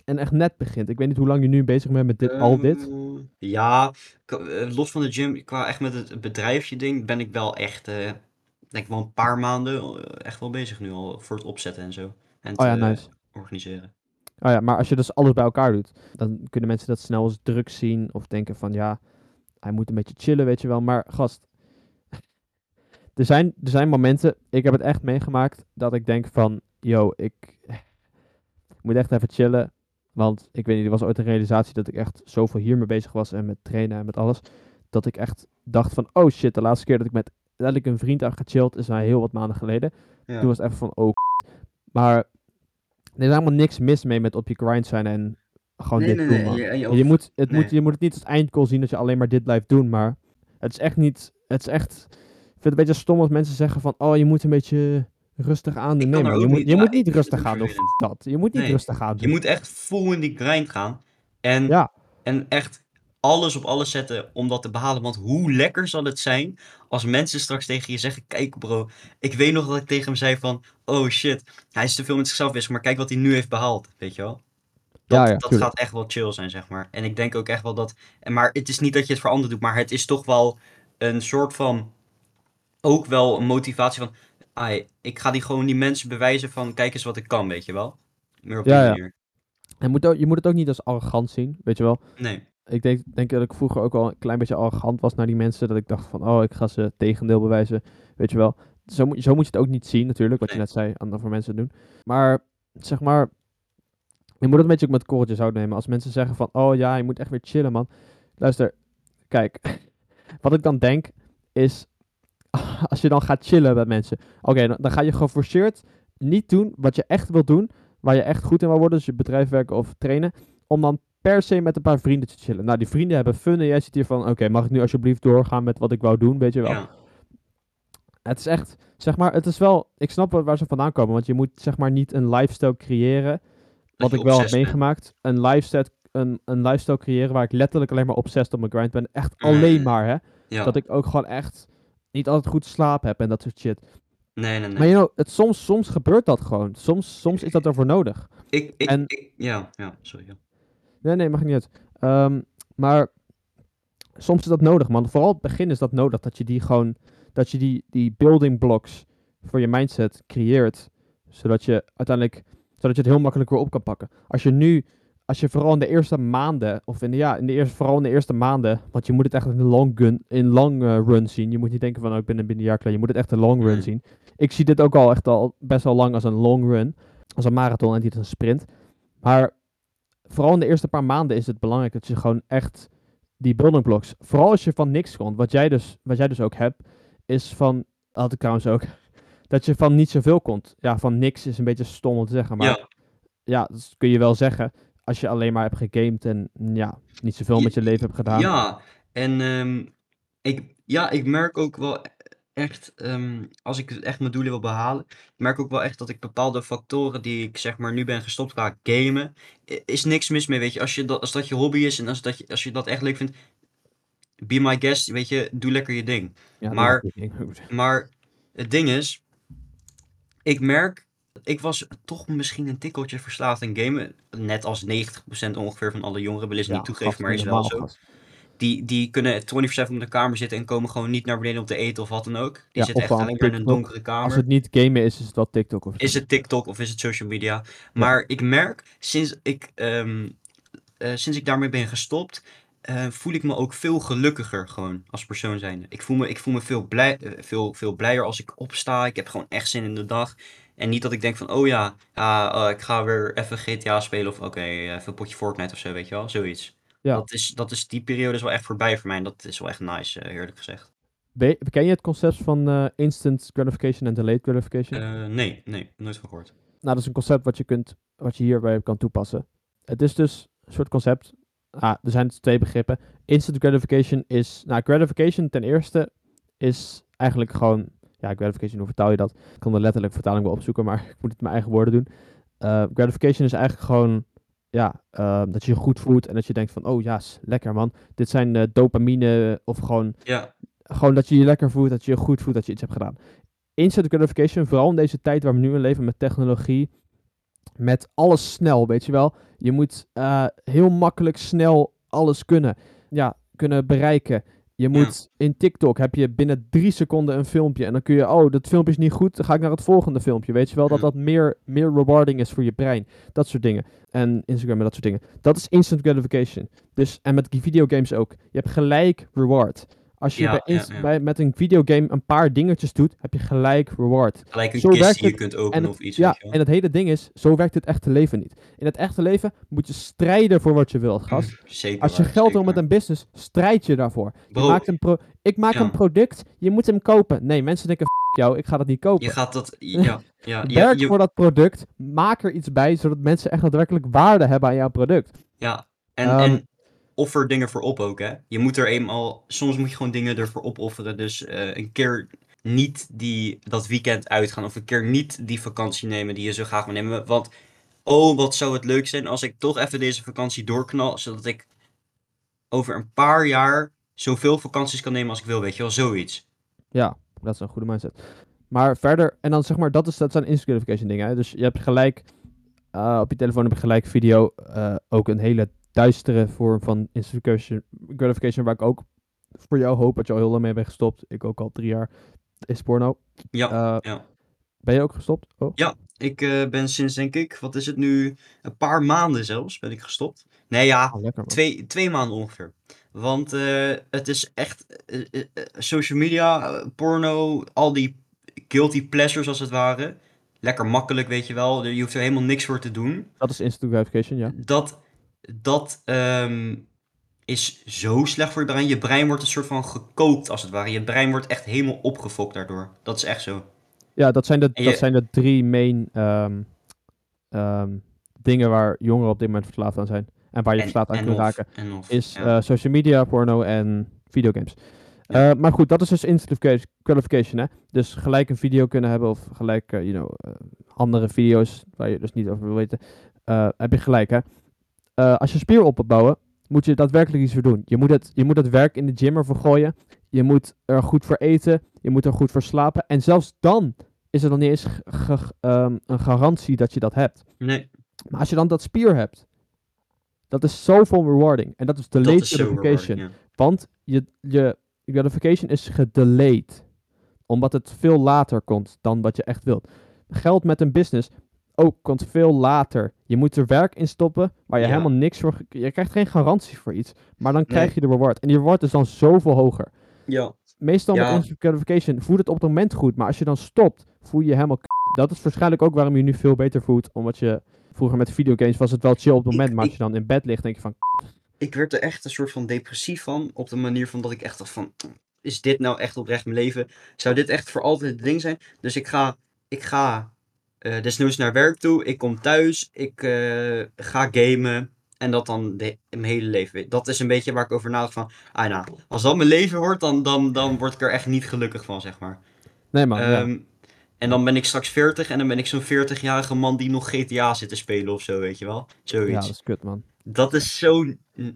en echt net begint, ik weet niet hoe lang je nu bezig bent met dit, al dit. Ehm, Ja, eh, los van de gym, qua echt met het bedrijfje ding, ben ik wel echt, eh, denk wel een paar maanden eh, echt wel bezig nu al voor het opzetten en zo. En Oh ja, te, nice. organiseren. Oh ja, maar als je dus alles bij elkaar doet, dan kunnen mensen dat snel als druk zien of denken van ja, hij moet een beetje chillen, weet je wel. Maar gast, er zijn, er zijn momenten, ik heb het echt meegemaakt, dat ik denk van, yo, ik, ik moet echt even chillen. Want ik weet niet, er was ooit een realisatie dat ik echt zoveel hiermee bezig was en met trainen en met alles. Dat ik echt dacht van, oh shit, de laatste keer dat ik met letterlijk een vriend heb gechilled is al heel wat maanden geleden. Ja. Toen was het even van, oh Maar er is helemaal niks mis mee met op je grind zijn en gewoon Nee, dit nee, doen, nee. man. Je, je Je, moet, het moet, je moet het niet als eindgoal zien dat je alleen maar dit blijft doen, maar het is echt niet, het is echt, ik vind het een beetje stom als mensen zeggen van, oh, je moet een beetje rustig aan doen. Ik Nee, man, je moet, niet- je moet ik niet rustig ook aan doen. dat. Je moet niet rustig aan Je doen. moet echt vol in die grind gaan. En, Ja. en echt alles op alles zetten om dat te behalen. Want hoe lekker zal het zijn als mensen straks tegen je zeggen: Kijk, bro, ik weet nog dat ik tegen hem zei van: Oh shit, hij is te veel met zichzelf bezig, maar kijk wat hij nu heeft behaald. Weet je wel? Dat, Ja, ja, dat tuurlijk. gaat echt wel chill zijn, zeg maar. En ik denk ook echt wel dat. en Maar het is niet dat je het voor anderen doet, maar het is toch wel een soort van. Ook wel een motivatie van. Ai, ik ga die gewoon die mensen bewijzen van: Kijk eens wat ik kan, weet je wel? Meer op die Ja, manier. Je moet, ook, je moet het ook niet als arrogant zien, weet je wel. Nee. Ik denk, denk dat ik vroeger ook wel een klein beetje arrogant was naar die mensen. Dat ik dacht van, oh, ik ga ze tegendeel bewijzen. Weet je wel. Zo moet, zo moet je het ook niet zien natuurlijk, wat je net zei, aan voor mensen doen. Maar, zeg maar, je moet het een beetje ook met korreltjes houden nemen. Als mensen zeggen van, oh ja, je moet echt weer chillen, man. Luister, kijk. wat ik dan denk, is, als je dan gaat chillen met mensen. Oké, dan, dan ga je geforceerd niet doen wat je echt wil doen. Waar je echt goed in wil worden, dus je bedrijf werken of trainen. Om dan per se met een paar vrienden te chillen. Nou, die vrienden hebben fun en jij zit hier van, oké, mag ik nu alsjeblieft doorgaan met wat ik wou doen, weet je wel. Ja. Het is echt, zeg maar, het is wel, ik snap waar ze vandaan komen, want je moet zeg maar niet een lifestyle creëren, wat ik wel heb bent. meegemaakt. Een lifestyle, een, een lifestyle creëren waar ik letterlijk alleen maar obsessed op mijn grind ben. Echt Mm. alleen maar, hè. Ja. Dat ik ook gewoon echt niet altijd goed slaap heb en dat soort shit. Nee, nee, nee. Maar you know, het, soms, soms gebeurt dat gewoon. Soms, soms is dat ervoor nodig. ik, ik, en- ik, ja, ja, sorry. Ja. Nee, nee, mag niet uit. Ehm, maar soms is dat nodig, man. Vooral het begin is dat nodig. Dat je die gewoon, dat je die, die building blocks voor je mindset creëert. Zodat je uiteindelijk, zodat je het heel makkelijk weer op kan pakken. Als je nu als je vooral in de eerste maanden, of in de, ja, in de eerste, vooral in de eerste maanden, want je moet het echt in de long, gun, in long eh, run zien. Je moet niet denken van, oh, ik ben binnen een jaar klaar. Je moet het echt een long run Mm. zien. Ik zie dit ook al echt al best wel lang als een long run, als een marathon en niet als een sprint. Maar vooral in de eerste paar maanden is het belangrijk dat je gewoon echt die building blocks, vooral als je van niks komt, wat jij dus, wat jij dus ook hebt, is van, had ik trouwens ook, dat je van niet zoveel komt. Ja, van niks is een beetje stom om te zeggen, maar ja, ja, dat kun je wel zeggen. Als je alleen maar hebt gegamed en mm, ja, niet zoveel Ja, met je leven hebt gedaan. ja. En ehm, ik, ja, ik merk ook wel echt, ehm, als ik echt mijn doelen wil behalen, ik merk ook wel echt dat ik bepaalde factoren die ik zeg maar nu ben gestopt qua gamen, i- is niks mis mee, weet je. Als, je dat, als dat je hobby is en als, dat je, als je dat echt leuk vindt, be my guest, weet je, doe lekker je ding. Ja, maar- ding. Maar het ding is, ik merk, ik was toch misschien een tikkeltje verslaafd aan gamen. Net als 90% ongeveer van alle jongeren, willen ze Ja, niet toegeven, gast, maar is wel normaal, zo. gast. Die, die kunnen 24-7 op de kamer zitten en komen gewoon niet naar beneden om te eten of wat dan ook. Die Ja, zitten echt alleen maar in een donkere kamer. Als het niet gamen is, is het wel TikTok of. Is het TikTok of is het social media? Maar ik merk, sinds ik, ehm, eh, sinds ik daarmee ben gestopt, eh, voel ik me ook veel gelukkiger gewoon als persoon zijnde. Ik voel me, ik voel me veel, blij, eh, veel, veel blijer als ik opsta. Ik heb gewoon echt zin in de dag. En niet dat ik denk van, oh ja, ja eh, ik ga weer even GTA spelen of oké, even een potje Fortnite of zo, weet je wel, zoiets. Ja. Dat is, dat is, die periode is wel echt voorbij voor mij en dat is wel echt nice, eh, eerlijk gezegd. Be- ken je het concept van eh, instant gratification en delayed gratification? Eh, nee, nee, nooit van gehoord. Nou, dat is een concept wat je, kunt, wat je hierbij kan toepassen. Het is dus een soort concept. Ah, er zijn dus twee begrippen. Instant gratification is. Nou, gratification ten eerste is eigenlijk gewoon. Ja, gratification, hoe vertaal je dat? Ik kan de letterlijke vertaling wel opzoeken, maar ik moet het in mijn eigen woorden doen. Gratification is eigenlijk gewoon. Ja, eh, dat je je goed voelt en dat je denkt van, oh ja, lekker man. Dit zijn eh, dopamine of gewoon Ja, gewoon dat je je lekker voelt, dat je je goed voelt dat je iets hebt gedaan. Instant gratification, vooral in deze tijd waar we nu in leven met technologie, met alles snel, weet je wel. Je moet eh, heel makkelijk snel alles kunnen, ja, kunnen bereiken. Je moet in TikTok heb je binnen drie seconden een filmpje en dan kun je, oh, dat filmpje is niet goed, dan ga ik naar het volgende filmpje. Weet je wel, dat dat meer, meer rewarding is voor je brein. Dat soort dingen. En Instagram en dat soort dingen. Dat is instant gratification. Dus, en met videogames ook. Je hebt gelijk reward. Als je Ja, bij, ja, ins- ja. bij met een videogame een paar dingetjes doet, heb je gelijk reward. gelijk een Zo kist die je kunt En openen het, of iets, ja, en het hele ding is, zo werkt het echte leven niet. In het echte leven moet je strijden voor wat je wilt, gast. Zeker Als je waar, geld wil met een business, strijd je daarvoor. Je maakt een pro ik maak een product, je moet hem kopen. Nee, mensen denken, F jou, ik ga dat niet kopen. je gaat dat... Ja, ja, ja, Werk je- voor dat product, maak er iets bij, zodat mensen echt daadwerkelijk waarde hebben aan jouw product. ja. En, Ehm, en offer dingen voor op ook, hè. Je moet er eenmaal... Soms moet je gewoon dingen ervoor opofferen. Dus eh, een keer niet die, dat weekend uitgaan. Of een keer niet die vakantie nemen die je zo graag wil nemen. Want, oh, wat zou het leuk zijn als ik toch even deze vakantie doorknal. Zodat ik over een paar jaar zoveel vakanties kan nemen als ik wil, weet je wel. Zoiets. Ja, dat is een goede mindset. Maar verder, en dan zeg maar, dat, is, dat zijn gratification dingen. Hè? Dus je hebt gelijk, eh, op je telefoon heb je gelijk video, eh, ook een hele duistere vorm van instant gratification, waar ik ook voor jou hoop dat je al heel lang mee bent gestopt. Ik ook al drie jaar, is porno. Ja, Eh, ja. Ben je ook gestopt? Oh, Ik eh, ben sinds, denk ik, wat is het nu? Een paar maanden zelfs ben ik gestopt. Nee, ja, ah, lekker twee, twee maanden ongeveer. Want eh, het is echt social media, porno, al die guilty pleasures als het ware. Lekker makkelijk, weet je wel. Je hoeft er helemaal niks voor te doen. Dat is instant gratification, ja. Dat, dat ehm, is zo slecht voor je brein. Je brein wordt een soort van gekookt als het ware. Je brein wordt echt helemaal opgefokt daardoor. Dat is echt zo. Ja, dat zijn de, dat zijn de drie main ehm, ehm, dingen waar jongeren op dit moment verslaafd aan zijn. En waar je verslaafd aan kunt raken. Of, is ja. eh, social media, porno en videogames. Ja. Eh, maar goed, dat is dus instant gratification, hè. Dus gelijk een video kunnen hebben of gelijk, eh, you know, andere video's waar je dus niet over wil weten. heb je gelijk, hè. Eh, als je spier op wil bouwen, moet je daadwerkelijk iets voor doen. Je moet, het, je moet het werk in de gym ervoor gooien. Je moet er goed voor eten. Je moet er goed voor slapen. En zelfs dan is er dan niet eens ehm, een garantie dat je dat hebt. Nee, Maar als je dan dat spier hebt, dat is zoveel rewarding. En dat is delayed is gratification. ja. Want je, je gratification is gedelayed. Omdat het veel later komt dan wat je echt wilt. Geld met een business. Ook komt veel later. Je moet er werk in stoppen waar je Ja. helemaal niks voor... Je krijgt geen garantie voor iets. Maar dan krijg Nee. je de reward. En die reward is dan zoveel hoger. Ja. Meestal Ja. met instant gratification voelt het op het moment goed. Maar als je dan stopt, voel je je helemaal k- Dat is waarschijnlijk ook waarom je nu veel beter voelt. Omdat je... Vroeger met videogames was het wel chill op het Ik- moment. maar als je dan in bed ligt, denk je van... Ik werd er echt een soort van depressief van. Op de manier van dat ik echt dacht van... Is dit nou echt oprecht mijn leven? Zou dit echt voor altijd het ding zijn? Dus ik ga... Ik ga eh desnoods naar werk toe. Ik kom thuis. Ik eh, ga gamen. En dat dan de, mijn hele leven. Dat is een beetje waar ik over nadacht van... Ah nou, als dat mijn leven wordt, dan, dan, dan word ik er echt niet gelukkig van, zeg maar. Nee man, ja. Ehm, En dan ben ik straks 40 en dan ben ik zo'n 40-jarige man die nog GTA zit te spelen of zo, weet je wel? ja, Zoiets. dat is kut man. Dat is zo.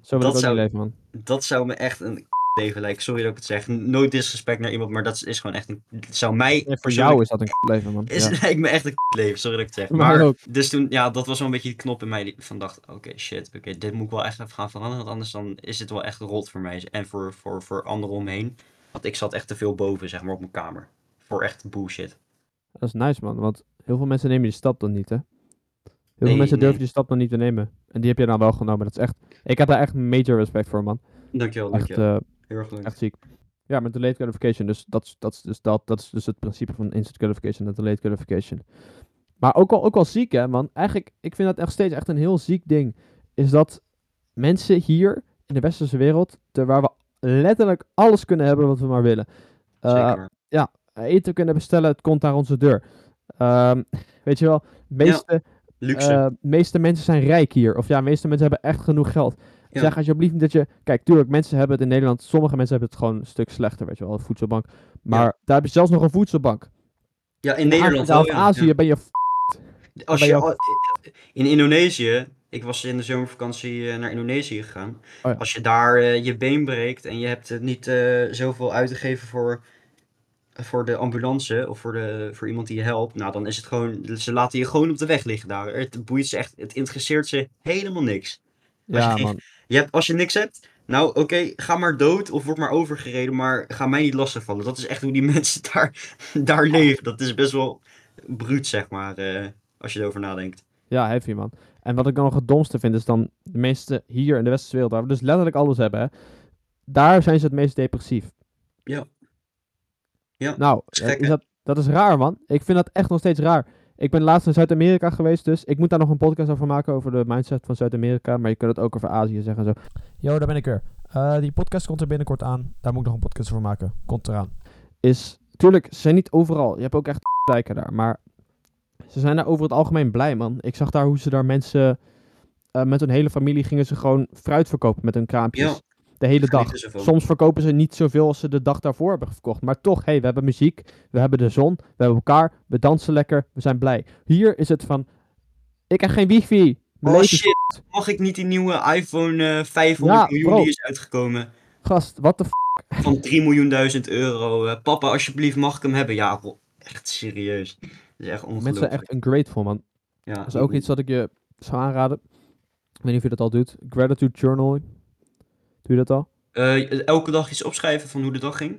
Zo dat, zou, leven man. dat zou me echt een leven. Sorry dat ik het zeg. Nooit disrespect naar iemand, maar dat is gewoon echt een. Het zou mij. Voor jou is dat een k- leven man. Is, Ja. lijkt me echt een leven, sorry dat ik het zeg. Maar, ook. dus toen, ja, dat was wel een beetje die knop in mij die van dacht, oké, shit, oké, dit moet ik wel echt even gaan veranderen, want anders dan is het wel echt rot voor mij en voor, voor, voor anderen omheen. Want ik zat echt te veel boven, zeg maar, op mijn kamer. Voor echt bullshit. Dat is nice man, want heel veel mensen nemen die stap dan niet hè. Heel Nee, veel mensen durven nee. die stap dan niet te nemen. En die heb je dan wel genomen. Dat is echt, ik heb daar echt major respect voor man. Dankjewel, Echt, dankjewel. eh, Heel erg leuk. echt ziek. Ja, met delayed gratification. Dus dat, is- dat, dus dat, dat is dus het principe van instant gratification en delayed gratification. Maar ook wel, ook wel ziek hè man. Eigenlijk, ik vind dat echt steeds echt een heel ziek ding. Is dat mensen hier in de westerse wereld, ter waar we letterlijk alles kunnen hebben wat we maar willen. Eh, waar. eten kunnen bestellen, het komt naar onze deur. Ehm, weet je wel, de meeste, Luxe. eh, meeste mensen zijn rijk hier. Of ja, de meeste mensen hebben echt genoeg geld. Ja. Zeg alsjeblieft niet dat je... Kijk, tuurlijk, mensen hebben het in Nederland... Sommige mensen hebben het gewoon een stuk slechter, weet je wel, een voedselbank. Maar daar heb je zelfs nog een voedselbank. ja, in Nederland wel, ja. Azië Ja. ben je... f- Als ben je, al- in Indonesië, ik was in de zomervakantie eh, naar Indonesië gegaan. Oh. Als je daar eh, je been breekt en je hebt eh, niet eh, zoveel uit te geven voor, voor de ambulance of voor, de, voor iemand die je helpt, nou dan is het gewoon, ze laten je gewoon op de weg liggen daar. Het boeit ze echt, het interesseert ze helemaal niks. Als je Ja, man. Je hebt, als je niks hebt, nou oké, ga maar dood of word maar overgereden, maar ga mij niet lastigvallen. Dat is echt hoe die mensen daar, daar leven. Dat is best wel bruut, zeg maar, eh, als je erover nadenkt. Ja, heavy, man. En wat ik dan nog het domste vind, is dan... De meeste hier in de westerse wereld, waar we dus letterlijk alles hebben, hè. Daar zijn ze het meest depressief. Ja. Ja, Nou, is gek, is hè? dat, dat is raar, man. Ik vind dat echt nog steeds raar. Ik ben laatst in Zuid-Amerika geweest, dus ik moet daar nog een podcast over maken, over de mindset van Zuid-Amerika. Maar je kunt het ook over Azië zeggen en zo. Yo, daar ben ik weer. Eh, die podcast komt er binnenkort aan. Daar moet ik nog een podcast over maken. Komt eraan. Is, tuurlijk, ze zijn niet overal. Je hebt ook echt wijken daar, maar ze zijn daar over het algemeen blij, man. Ik zag daar hoe ze daar mensen, eh, met hun hele familie gingen ze gewoon fruit verkopen met hun kraampjes. Ja, de hele dag. Soms verkopen ze niet zoveel als ze de dag daarvoor hebben verkocht. Maar toch, hey, we hebben muziek, we hebben de zon, we hebben elkaar, we dansen lekker, we zijn blij. Hier is het van, ik heb geen wifi. Oh shit, mag ik niet die nieuwe iPhone eh 500 Ja, miljoen bro. die is uitgekomen? gast, wat de f... Van 3 miljoen duizend euro. Eh, papa, alsjeblieft, mag ik hem hebben? Ja, bro, echt serieus. Dat is echt Mensen ongelooflijk. zijn echt ungrateful, man. ja, Dat is ook iets wat ik je zou aanraden. Ik weet niet of je dat al doet. Gratitude journaling. Doe je dat al? Eh, elke dag iets opschrijven van hoe de dag ging?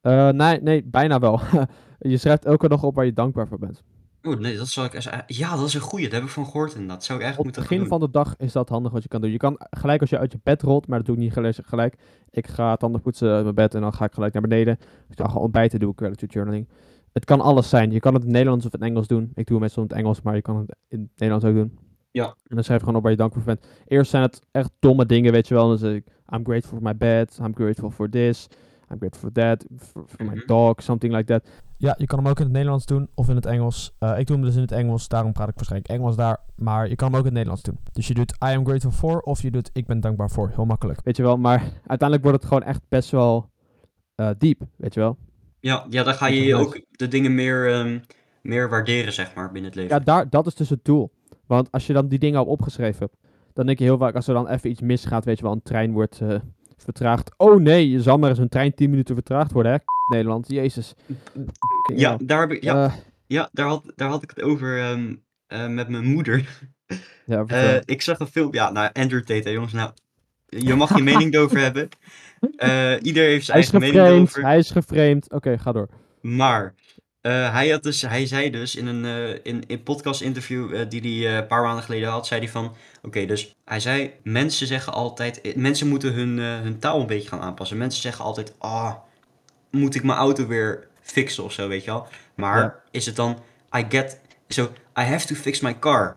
Eh, nee, nee, bijna wel. je schrijft elke dag op waar je dankbaar voor bent. Oh nee, dat zal ik eens... Ja, dat is een goeie. Daar heb ik van gehoord inderdaad. Dat zou ik Op eigenlijk het moeten begin gaan van de dag is dat handig wat je kan doen. Je kan gelijk als je uit je bed rolt, maar dat doe ik niet gelijk. Ik ga tanden poetsen uit mijn bed en dan ga ik gelijk naar beneden. Ik ga gewoon ontbijten, doe ik gratitude journaling. Het kan alles zijn. Je kan het in het Nederlands of in het Engels doen. Ik doe het meestal in het Engels, maar je kan het in het Nederlands ook doen. Ja. En dan schrijf je gewoon op waar je dankbaar voor bent. Eerst zijn het echt domme dingen, weet je wel. Zeg ik, I'm grateful for my bed. I'm grateful for this. I'm grateful for that. For, for my Mhm. dog. Something like that. Ja, je kan hem ook in het Nederlands doen of in het Engels. Eh, ik doe hem dus in het Engels, daarom praat ik waarschijnlijk Engels daar. Maar je kan hem ook in het Nederlands doen. Dus je doet I am grateful for of je doet ik ben dankbaar voor. Heel makkelijk. Weet je wel. Maar uiteindelijk wordt het gewoon echt best wel eh, diep, weet je wel. Ja, ja, dan ga je ook de dingen meer, ehm, meer waarderen, zeg maar, binnen het leven. Ja, daar, dat is dus het doel. Want als je dan die dingen al opgeschreven hebt, dan denk je heel vaak als er dan even iets misgaat, weet je wel, een trein wordt eh, vertraagd. Oh nee, je zal maar eens een trein 10 minuten vertraagd worden, hè? Nederland, jezus. ja, daar heb ik, ja, Eh, ja daar, had, daar had ik het over ehm, eh, met mijn moeder. ja, ik zag een filmpje, ja, nou, Andrew Tate, jongens, nou, je mag je mening erover hebben. Ieder heeft zijn hij eigen mening erover. hij is geframed. Oké, ga door. Maar Eh, hij, had dus, hij zei dus in een eh, in, in podcast interview eh, die hij eh, een paar maanden geleden had, zei hij van, oké, dus hij zei, mensen zeggen altijd, eh, mensen moeten hun, eh, hun taal een beetje gaan aanpassen. Mensen zeggen altijd, ah, moet ik mijn auto weer fixen of zo, weet je wel. Maar Ja. is het dan, I get, so, I have to fix my car.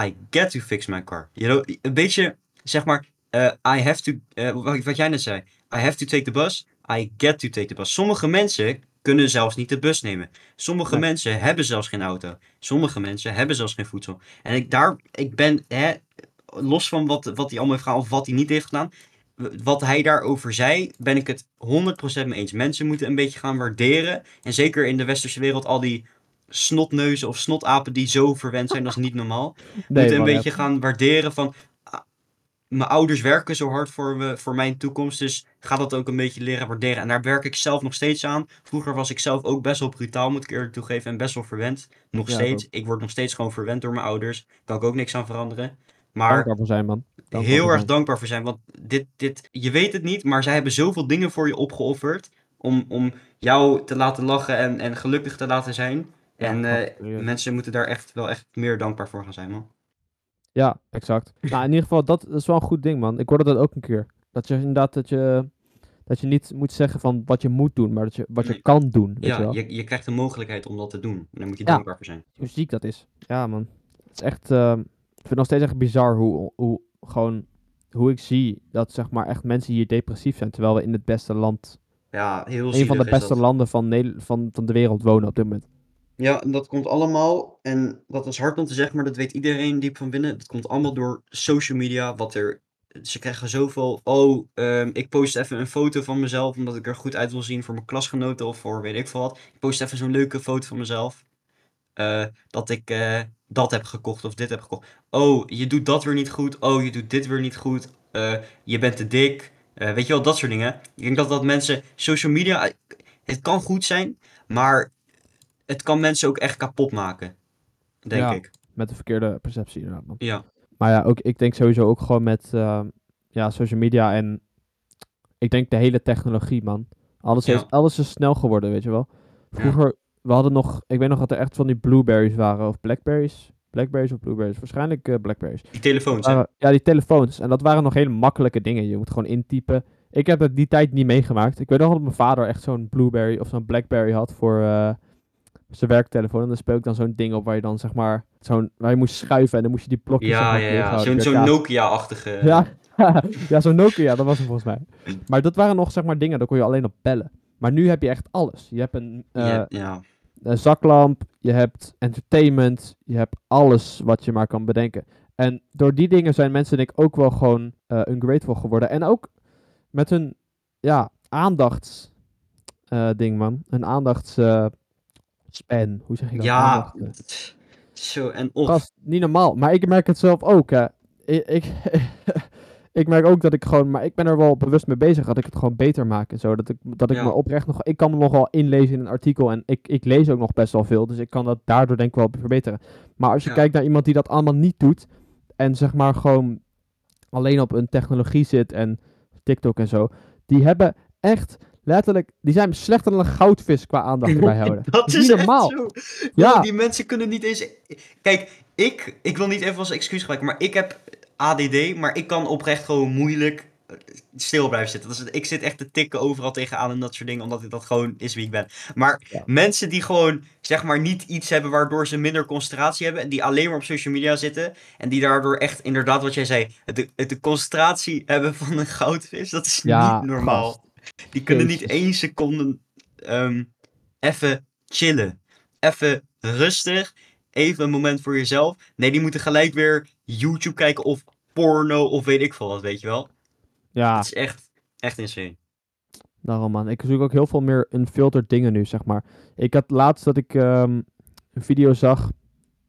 I get to fix my car. You know, een beetje, zeg maar, eh, I have to, eh, wat, wat jij net zei, I have to take the bus, I get to take the bus. Sommige mensen kunnen zelfs niet de bus nemen. Sommige mensen hebben zelfs geen auto. Sommige mensen hebben zelfs geen voedsel. En ik, daar, ik ben, hè, los van wat, wat hij allemaal heeft gedaan of wat hij niet heeft gedaan, wat hij daarover zei, ben ik het 100% mee eens. Mensen moeten een beetje gaan waarderen. En zeker in de westerse wereld, al die snotneuzen of snotapen die zo verwend zijn, dat is niet normaal. moeten een beetje gaan waarderen van... Mijn ouders werken zo hard voor, me, voor mijn toekomst, dus ga dat ook een beetje leren waarderen. En daar werk ik zelf nog steeds aan. Vroeger was ik zelf ook best wel brutaal, moet ik eerlijk toegeven, en best wel verwend. Nog Ja, steeds. Ik word nog steeds gewoon verwend door mijn ouders. Kan ik ook niks aan veranderen. Maar Dankbaar voor zijn, man. Dankbaar heel erg zijn. dankbaar voor zijn, want dit, dit, je weet het niet, maar zij hebben zoveel dingen voor je opgeofferd om, om jou te laten lachen en, en gelukkig te laten zijn. Ja, en eh, mensen moeten daar echt wel echt meer dankbaar voor gaan zijn, man. Ja, exact. nou, in ieder geval, dat, is wel een goed ding, man. Ik hoorde dat ook een keer. Dat je inderdaad, dat je, dat je niet moet zeggen van wat je moet doen, maar dat je, wat je Nee. kan doen, weet je Ja, wel. je, je krijgt de mogelijkheid om dat te doen. En daar moet je Ja. dankbaar voor zijn. Hoe ziek dat is. Ja, man. Het is echt, ehm, ik vind het nog steeds echt bizar hoe, hoe, gewoon, hoe ik zie dat, zeg maar, echt mensen hier depressief zijn, terwijl we in het beste land, Ja, heel een van de beste landen van, van, van de wereld wonen op dit moment. Ja, dat komt allemaal, en dat is hard om te zeggen, maar dat weet iedereen diep van binnen. Dat komt allemaal door social media, wat er... Ze krijgen zoveel, oh, ehm, ik post even een foto van mezelf, omdat ik er goed uit wil zien voor mijn klasgenoten of voor weet ik veel wat. Ik post even zo'n leuke foto van mezelf. eh, dat ik eh, dat heb gekocht of dit heb gekocht. Oh, je doet dat weer niet goed. Oh, je doet dit weer niet goed. eh, je bent te dik. Weet je wel, dat soort dingen. Ik denk dat dat mensen, social media, het kan goed zijn, maar het kan mensen ook echt kapot maken. Denk Ja. ik. Met de verkeerde perceptie, inderdaad, man. Ja. Maar ja, ook, ik denk sowieso ook gewoon met ehm, ja, social media en ik denk de hele technologie, man. Alles, Ja. heeft, alles is snel geworden, weet je wel. Ja. Vroeger, we hadden nog, ik weet nog dat er echt van die blueberries waren, of blackberries. Blackberries of blueberries? Waarschijnlijk eh, blackberries. Die telefoons, hè? Waren- ja, die telefoons. En dat waren nog hele makkelijke dingen. Je moet gewoon intypen. Ik heb het die tijd niet meegemaakt. Ik weet nog dat mijn vader echt zo'n blueberry of zo'n blackberry had voor eh, zijn werktelefoon. En dan speel ik dan zo'n ding op waar je dan zeg maar, zo'n, waar je moest schuiven en dan moest je die blokjes zeg Ja, maar, ja, ja. Zo'n. Nokia-achtige... Ja, ja zo'n Nokia, dat was hem volgens mij. Maar dat waren nog zeg maar dingen, daar kon je alleen op bellen. Maar nu heb je echt alles. Je hebt een, eh, een zaklamp, je hebt entertainment, je hebt alles wat je maar kan bedenken. En door die dingen zijn mensen denk ik ook wel gewoon eh ungrateful geworden. En ook met hun, ja, aandachts eh, ding man. Een aandachts eh, span, hoe zeg je dat? Ja, zo en of. Gast, niet normaal. Maar ik merk het zelf ook. Hè. Ik, ik, ik merk ook dat ik gewoon, maar ik ben er wel bewust mee bezig dat ik het gewoon beter maak en zo. Dat ik, dat ik Ja. me oprecht nog, ik kan me nog wel inlezen in een artikel en ik, ik lees ook nog best wel veel. Dus ik kan dat daardoor denk ik wel verbeteren. Maar als je Ja. kijkt naar iemand die dat allemaal niet doet en zeg maar gewoon alleen op een technologie zit en TikTok en zo, die hebben echt letterlijk, die zijn slechter dan een goudvis qua aandacht erbij houden. Dat is normaal. zo. Ja. Die mensen kunnen niet eens... Kijk, ik, ik wil niet even als excuus gebruiken, maar ik heb ADD, maar ik kan oprecht gewoon moeilijk eh, stil blijven zitten. Dat is, ik zit echt te tikken overal tegenaan en dat soort dingen, omdat ik dat gewoon is wie ik ben. Maar Ja. mensen die gewoon, zeg maar, niet iets hebben waardoor ze minder concentratie hebben, en die alleen maar op social media zitten, en die daardoor echt, inderdaad wat jij zei, de, de concentratie hebben van een goudvis, dat is Ja, niet normaal. Die kunnen niet één seconde ehm, even chillen. Even rustig. Even een moment voor jezelf. Nee, die moeten gelijk weer YouTube kijken of porno of weet ik veel wat, weet je wel. Ja. Het is echt, echt insane. Daarom man. Ik zoek ook heel veel meer unfiltered dingen nu, zeg maar. Ik had laatst dat ik ehm, een video zag.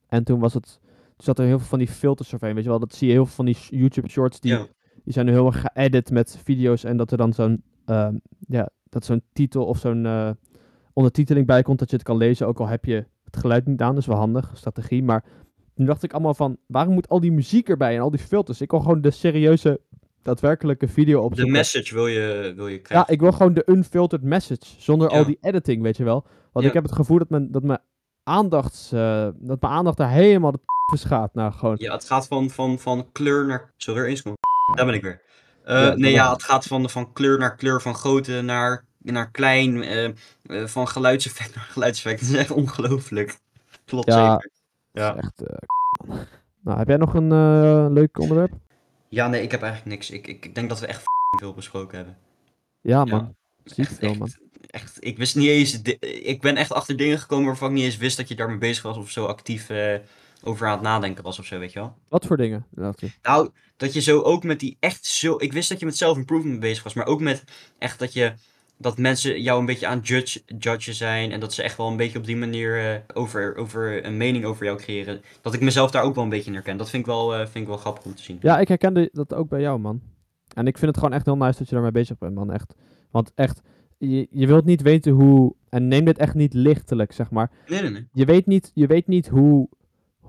En toen was het. Toen zat er heel veel van die filters overheen. Weet je wel, dat zie je heel veel van die YouTube shorts. Die, Ja. die zijn nu heel erg geëdit met video's. En dat er dan zo'n. Ehm, ja, dat zo'n titel of zo'n eh, ondertiteling bij komt. Dat je het kan lezen. Ook al heb je het geluid niet aan. Dus wel handig. Strategie. Maar nu dacht ik allemaal van. Waarom moet al die muziek erbij en al die filters? Ik wil gewoon de serieuze. daadwerkelijke video De opzoeken. message wil je, wil je Ja, krijgen. ik wil gewoon de unfiltered message. Zonder al Ja. die editing, weet je wel. Want Ja. ik heb het gevoel dat mijn, dat mijn aandacht, dat mijn aandacht daar helemaal de is gaat. Nou, gewoon. Ja, het gaat van, van, van kleur naar... Zo weer eens komen. Daar ben ik weer. Eh, Ja, nee, ja, het gaat van, van kleur naar kleur, van grootte naar, naar klein, eh, eh, van geluidseffect naar geluidseffect. Dat is echt ongelooflijk. Klopt Ja. zeker. Ja. Dat is echt. eh, man. nou, heb jij nog een eh, leuk onderwerp? ja, nee, ik heb eigenlijk niks. Ik, ik, denk dat we echt veel besproken hebben. Ja, Ja. man. Ziek Echt, man. echt, ik wist niet eens, ik ben echt achter dingen gekomen waarvan ik niet eens wist dat je daarmee bezig was of zo actief eh, over aan het nadenken was of zo, weet je wel. Wat voor dingen? Laat je. Nou, dat je zo ook met die echt zo, ik wist dat je met self-improvement bezig was, maar ook met echt dat je, dat mensen jou een beetje aan judge, judgen zijn en dat ze echt wel een beetje op die manier eh, over, over een mening over jou creëren. Dat ik mezelf daar ook wel een beetje in herken. Dat vind ik wel, eh, vind ik wel grappig om te zien. Ja, ik herkende dat ook bij jou, man. En ik vind het gewoon echt heel nice dat je daarmee bezig bent, man. Echt. Want echt, je, je wilt niet weten hoe. En neem dit echt niet lichtelijk, zeg maar. Nee, nee, nee. Je weet niet, je weet niet hoe,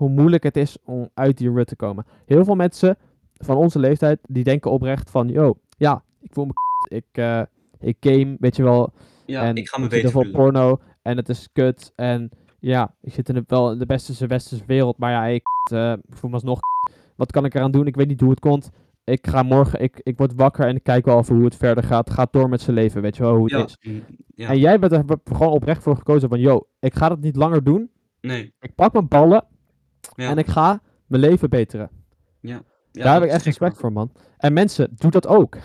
hoe moeilijk het is om uit die rut te komen. Heel veel mensen van onze leeftijd, die denken oprecht van... Yo, ja, ik voel me k***, ik, eh, ik game, weet je wel. Ja, en ik ga me beter voelen. porno en het is kut. En ja, ik zit in de, wel in de beste westerse wereld. Maar ja, ik, ik voel me alsnog k***. Wat kan ik eraan doen? Ik weet niet hoe het komt. Ik ga morgen, ik, ik word wakker en ik kijk wel even hoe het verder gaat. Gaat door met zijn leven, weet je wel, hoe het Ja, is. ja. En jij bent er gewoon oprecht voor gekozen van... Yo, ik ga dat niet langer doen. nee. Ik pak mijn ballen Ja. en ik ga mijn leven beteren. Ja, Daar heb ik echt respect voor, man. En mensen, doe dat ook.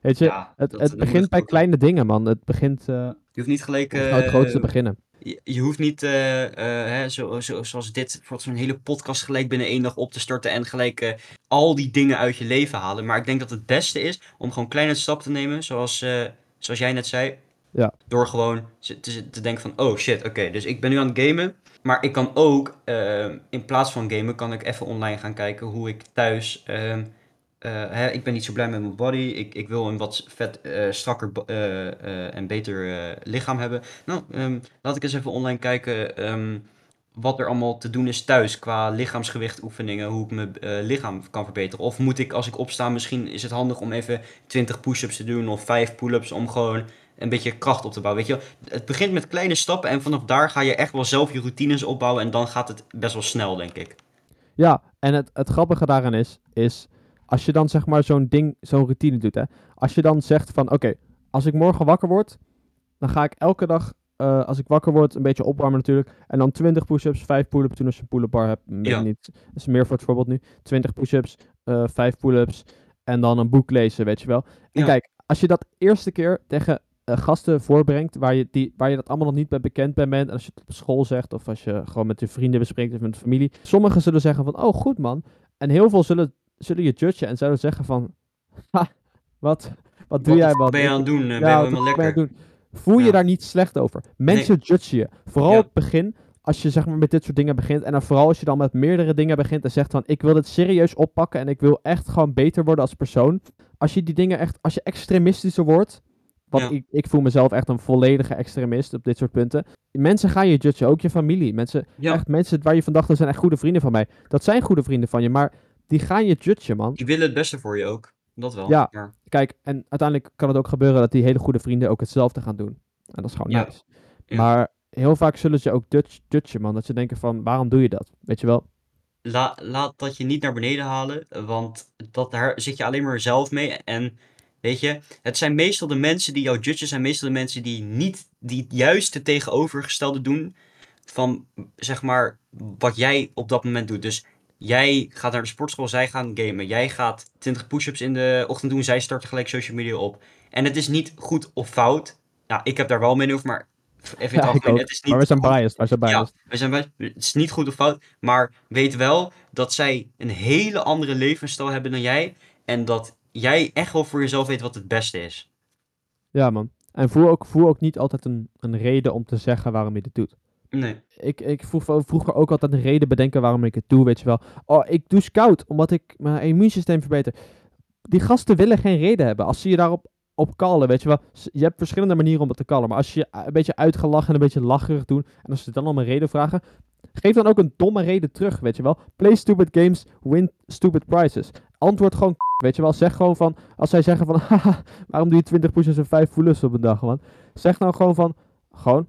Weet je, Ja, het, het begint bij kleine dingen, man. Het begint eh Je hoeft niet gelijk... om het grootste te eh, beginnen. je, je hoeft niet, eh, hè, zo, zo, zoals dit, bijvoorbeeld zo'n hele podcast gelijk binnen één dag op te starten en gelijk al die dingen uit je leven halen. Maar ik denk dat het beste is om gewoon kleine stappen te nemen, zoals, zoals jij net zei. Ja. Door gewoon te, denken van, oh shit, oké, dus ik ben nu aan het gamen. Maar ik kan ook, eh, in plaats van gamen, kan ik even online gaan kijken hoe ik thuis... ehm, eh, hè, ik ben niet zo blij met mijn body. Ik, ik wil een wat vet, eh, strakker en beter lichaam hebben. Nou, ehm, laat ik eens even online kijken ehm, wat er allemaal te doen is thuis qua lichaamsgewicht oefeningen, hoe ik mijn lichaam kan verbeteren. Of moet ik als ik opsta, misschien is het handig om even 20 push-ups te doen of 5 pull-ups om gewoon een beetje kracht op te bouwen. Weet je, het begint met kleine stappen en vanaf daar ga je echt wel zelf je routines opbouwen en dan gaat het best wel snel, denk ik. Ja, en het, het grappige daaraan is, is als je dan zeg maar zo'n ding, zo'n routine doet, hè. Als je dan zegt van, oké, als ik morgen wakker word, dan ga ik elke dag, eh, als ik wakker word, een beetje opwarmen natuurlijk. En dan 20 push-ups, 5 pull-ups doen als je een pull-up bar hebt. Ja. niet, dat is meer voor het voorbeeld nu. 20 push-ups, eh 5 pull-ups en dan een boek lezen, weet je wel. En Ja. kijk, als je dat eerste keer tegen eh, gasten voorbrengt, waar je, die, waar je dat allemaal nog niet bij bekend bij bent, en als je het op school zegt, of als je gewoon met je vrienden bespreekt of met de familie. Sommigen zullen zeggen van, oh goed man. En heel veel zullen, zullen je judgen en zullen zeggen van, ha, wat, wat doe Wat jij man? fuck ben je aan het doen? Ben je wat helemaal je lekker? aan het doen? Voel je daar niet slecht over. Mensen judgen je. Vooral Ja. op het begin, als je zeg maar met dit soort dingen begint. En dan vooral als je dan met meerdere dingen begint en zegt van ik wil dit serieus oppakken en ik wil echt gewoon beter worden als persoon. Als je die dingen echt, als je extremistischer wordt. Want Ja. ik, ik voel mezelf echt een volledige extremist op dit soort punten. Mensen gaan je judgen, ook je familie. Mensen, Ja, echt mensen waar je van dacht, dat zijn echt goede vrienden van mij. Dat zijn goede vrienden van je, maar die gaan je judgen, man. die willen het beste voor je ook. Dat wel. Ja. Kijk, en uiteindelijk kan het ook gebeuren dat die hele goede vrienden ook hetzelfde gaan doen. En dat is gewoon nice. Maar heel vaak zullen ze ook judge- judgen, man. Dat ze denken van, waarom doe je dat? Weet je wel? La, laat dat je niet naar beneden halen, want dat, daar zit je alleen maar zelf mee. En weet je, het zijn meestal de mensen die jou judgen, zijn meestal de mensen die niet, die juist het tegenovergestelde doen van, zeg maar, wat jij op dat moment doet. Dus jij gaat naar de sportschool, zij gaan gamen. Jij gaat 20 push-ups in de ochtend doen, zij starten gelijk social media op. En het is niet goed of fout. Nou, ik heb daar wel mee over, maar even in het Ja, algemeen, het is niet Maar we zijn biased, we zijn ja, biased. we zijn bij, het is niet goed of fout, maar weet wel dat zij een hele andere levensstijl hebben dan jij. En dat jij echt wel voor jezelf weet wat het beste is. Ja, man. En voel ook, voel ook niet altijd een, een reden om te zeggen waarom je dit doet. Nee. Ik, ik vroeg vroeger ook altijd een reden bedenken waarom ik het doe, weet je wel. Oh, ik doe scout, omdat ik mijn immuunsysteem verbeter. Die gasten willen geen reden hebben. Als ze je daarop op kallen, weet je wel. Je hebt verschillende manieren om het te kallen. Maar als je je een beetje uitgelachen en een beetje lacherig doen. En als ze dan om een reden vragen. Geef dan ook een domme reden terug, weet je wel. Play stupid games, win stupid prizes. Antwoord gewoon Weet je wel, zeg gewoon van, als zij zeggen van, haha, waarom doe je 20 push-ups en 5 pull-ups op een dag, man? Zeg nou gewoon van, gewoon,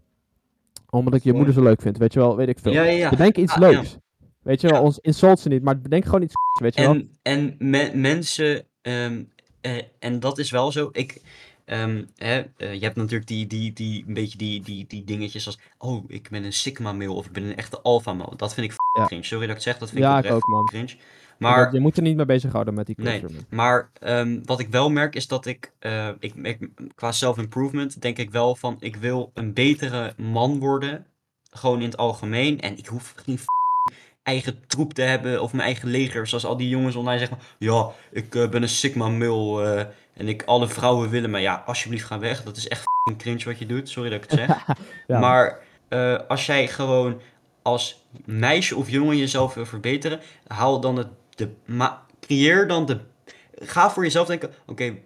omdat ik je moeder zo leuk vind, weet je wel, weet ik veel. Ja, ja, ja. Bedenk iets Ah, leuks. Weet je wel, ons insult ze niet, maar bedenk gewoon iets weet je wel. En, en me- mensen, ehm, eh, en dat is wel zo. Ik, ehm, hè, eh, je hebt natuurlijk die, die, die, een beetje die, die, die dingetjes als, oh, ik ben een sigma male of ik ben een echte alpha male. Dat vind ik Ja. cringe. Sorry dat ik het zeg, dat vind ik Ja, ik oprecht ook, man. cringe. Maar je moet er niet mee bezighouden met die Nee. culture, man. Maar ehm, wat ik wel merk is dat ik, eh, ik, ik qua self-improvement denk ik wel van ik wil een betere man worden. Gewoon in het algemeen. En ik hoef geen eigen troep te hebben of mijn eigen leger. Zoals al die jongens online zeggen. Ja, ik eh, ben een sigma male eh, en ik alle vrouwen willen me. Ja, alsjeblieft ga weg. Dat is echt cringe wat je doet. Sorry dat ik het zeg. Ja, Maar als jij gewoon als meisje of jongen jezelf wil verbeteren, haal dan het, de, ma- creëer dan de, ga voor jezelf denken, oké,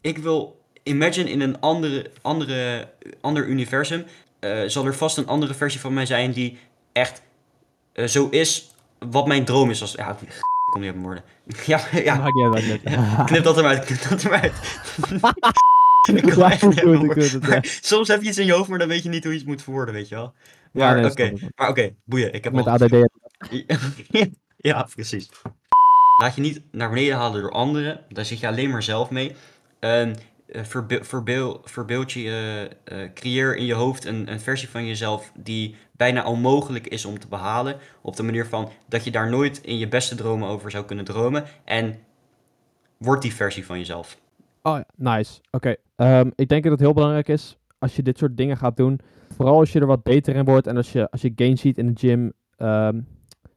ik wil, imagine in een andere, andere, ander universum, eh, zal er vast een andere versie van mij zijn die echt eh, zo is wat mijn droom is. Als, ja, ik kom niet op mijn woorden. ja, ja, knip dat eruit, knip dat eruit. ik Ja, echt het, ja. Soms heb je iets in je hoofd, maar dan weet je niet hoe je het moet verwoorden, weet je wel. Ja, Maar nee, oké, maar oké, boeien. Ik heb Met ADD. Ja, precies. Laat je niet naar beneden halen door anderen. Daar zit je alleen maar zelf mee. Ehm, eh, verbe- verbeel- verbeeld je, eh, eh, creëer in je hoofd een, een versie van jezelf die bijna onmogelijk is om te behalen. Op de manier van dat je daar nooit in je beste dromen over zou kunnen dromen. En word die versie van jezelf. Oh nice. Oké. Ehm, ik denk dat het heel belangrijk is als je dit soort dingen gaat doen. Vooral als je er wat beter in wordt en als je, als je gains ziet in de gym. ehm,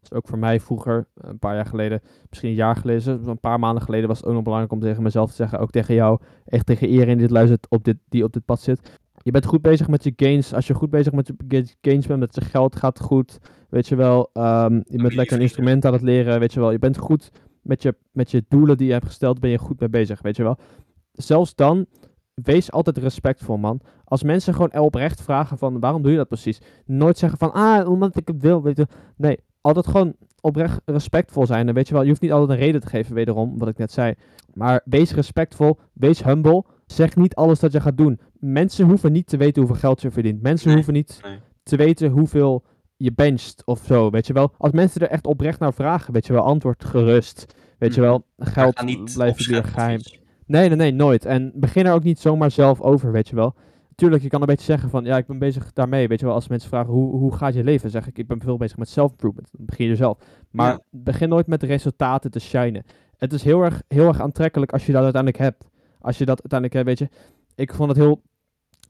is ook voor mij vroeger, een paar jaar geleden, misschien een jaar geleden, een paar maanden geleden, was het ook nog belangrijk om tegen mezelf te zeggen, ook tegen jou, echt tegen iedereen die dit luistert, op dit, die op dit pad zit. Je bent goed bezig met je gains. Als je goed bezig met je ga- gains bent, met je geld gaat goed. Weet je wel, ehm, je bent lekker een instrument aan het leren. Weet je wel, je bent goed met je, met je doelen die je hebt gesteld, ben je goed mee bezig. Weet je wel zelfs dan, wees altijd respectvol, man. Als mensen gewoon oprecht vragen van, waarom doe je dat precies? Nooit zeggen van, ah, omdat ik het wil, weet je. Nee, altijd gewoon oprecht respectvol zijn. En weet je wel, je hoeft niet altijd een reden te geven, wederom, wat ik net zei. Maar wees respectvol, wees humble. Zeg niet alles dat je gaat doen. Mensen hoeven niet te weten hoeveel geld je verdient. Mensen Nee, hoeven niet nee. te weten hoeveel je bencht of zo, weet je wel. Als mensen er echt oprecht naar vragen, weet je wel, antwoord gerust. Weet je Mhm. wel, geld blijft weer geheim. Nee, nee, nee, nooit. En begin er ook niet zomaar zelf over, weet je wel. Tuurlijk, je kan een beetje zeggen van, ja, ik ben bezig daarmee, weet je wel. Als mensen vragen, hoe, hoe gaat je leven? zeg ik, ik ben veel bezig met self-improvement. Dan begin je zelf. Maar Ja. begin nooit met de resultaten te shinen. Het is heel erg, heel erg aantrekkelijk als je dat uiteindelijk hebt. Als je dat uiteindelijk hebt, weet je. Ik vond het heel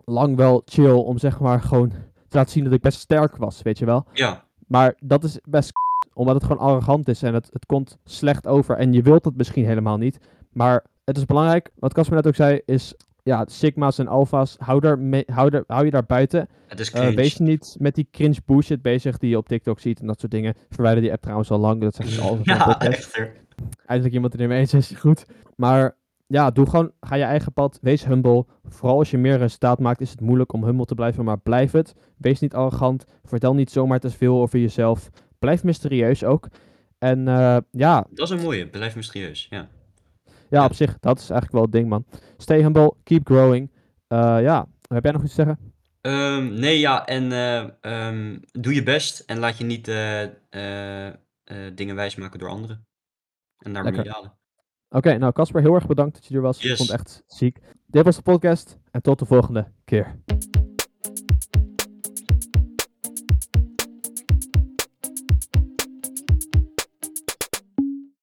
lang wel chill om zeg maar gewoon te laten zien dat ik best sterk was, weet je wel. Ja, Maar dat is best omdat het gewoon arrogant is en het, het komt slecht over en je wilt het misschien helemaal niet. Maar het is belangrijk, wat Casper net ook zei, is ja, sigma's en alfa's, hou, daar mee, hou, daar, hou je daar buiten. het is Eh, wees niet met die cringe bullshit bezig die je op TikTok ziet en dat soort dingen. Verwijder die app trouwens al lang, dat zeg ik al over zo'n ja, podcast. echt. er. Eindelijk iemand die ermee eens is, goed. Maar ja, doe gewoon, ga je eigen pad, wees humble. Vooral als je meer resultaat maakt, is het moeilijk om humble te blijven, maar blijf het. Wees niet arrogant, vertel niet zomaar te veel over jezelf. Blijf mysterieus ook. En eh, ja, Dat is een mooie, blijf mysterieus. Ja. Ja, op zich, dat is eigenlijk wel het ding, man. Stay humble, keep growing. Eh, ja, heb jij nog iets te zeggen? Ehm, nee, ja, en eh, ehm, doe je best en laat je niet eh, dingen wijsmaken door anderen. En daar Lekker. halen. Oké, nou Casper, heel erg bedankt dat je er was. Ik Yes. vond het echt ziek. Dit was de podcast en tot de volgende keer.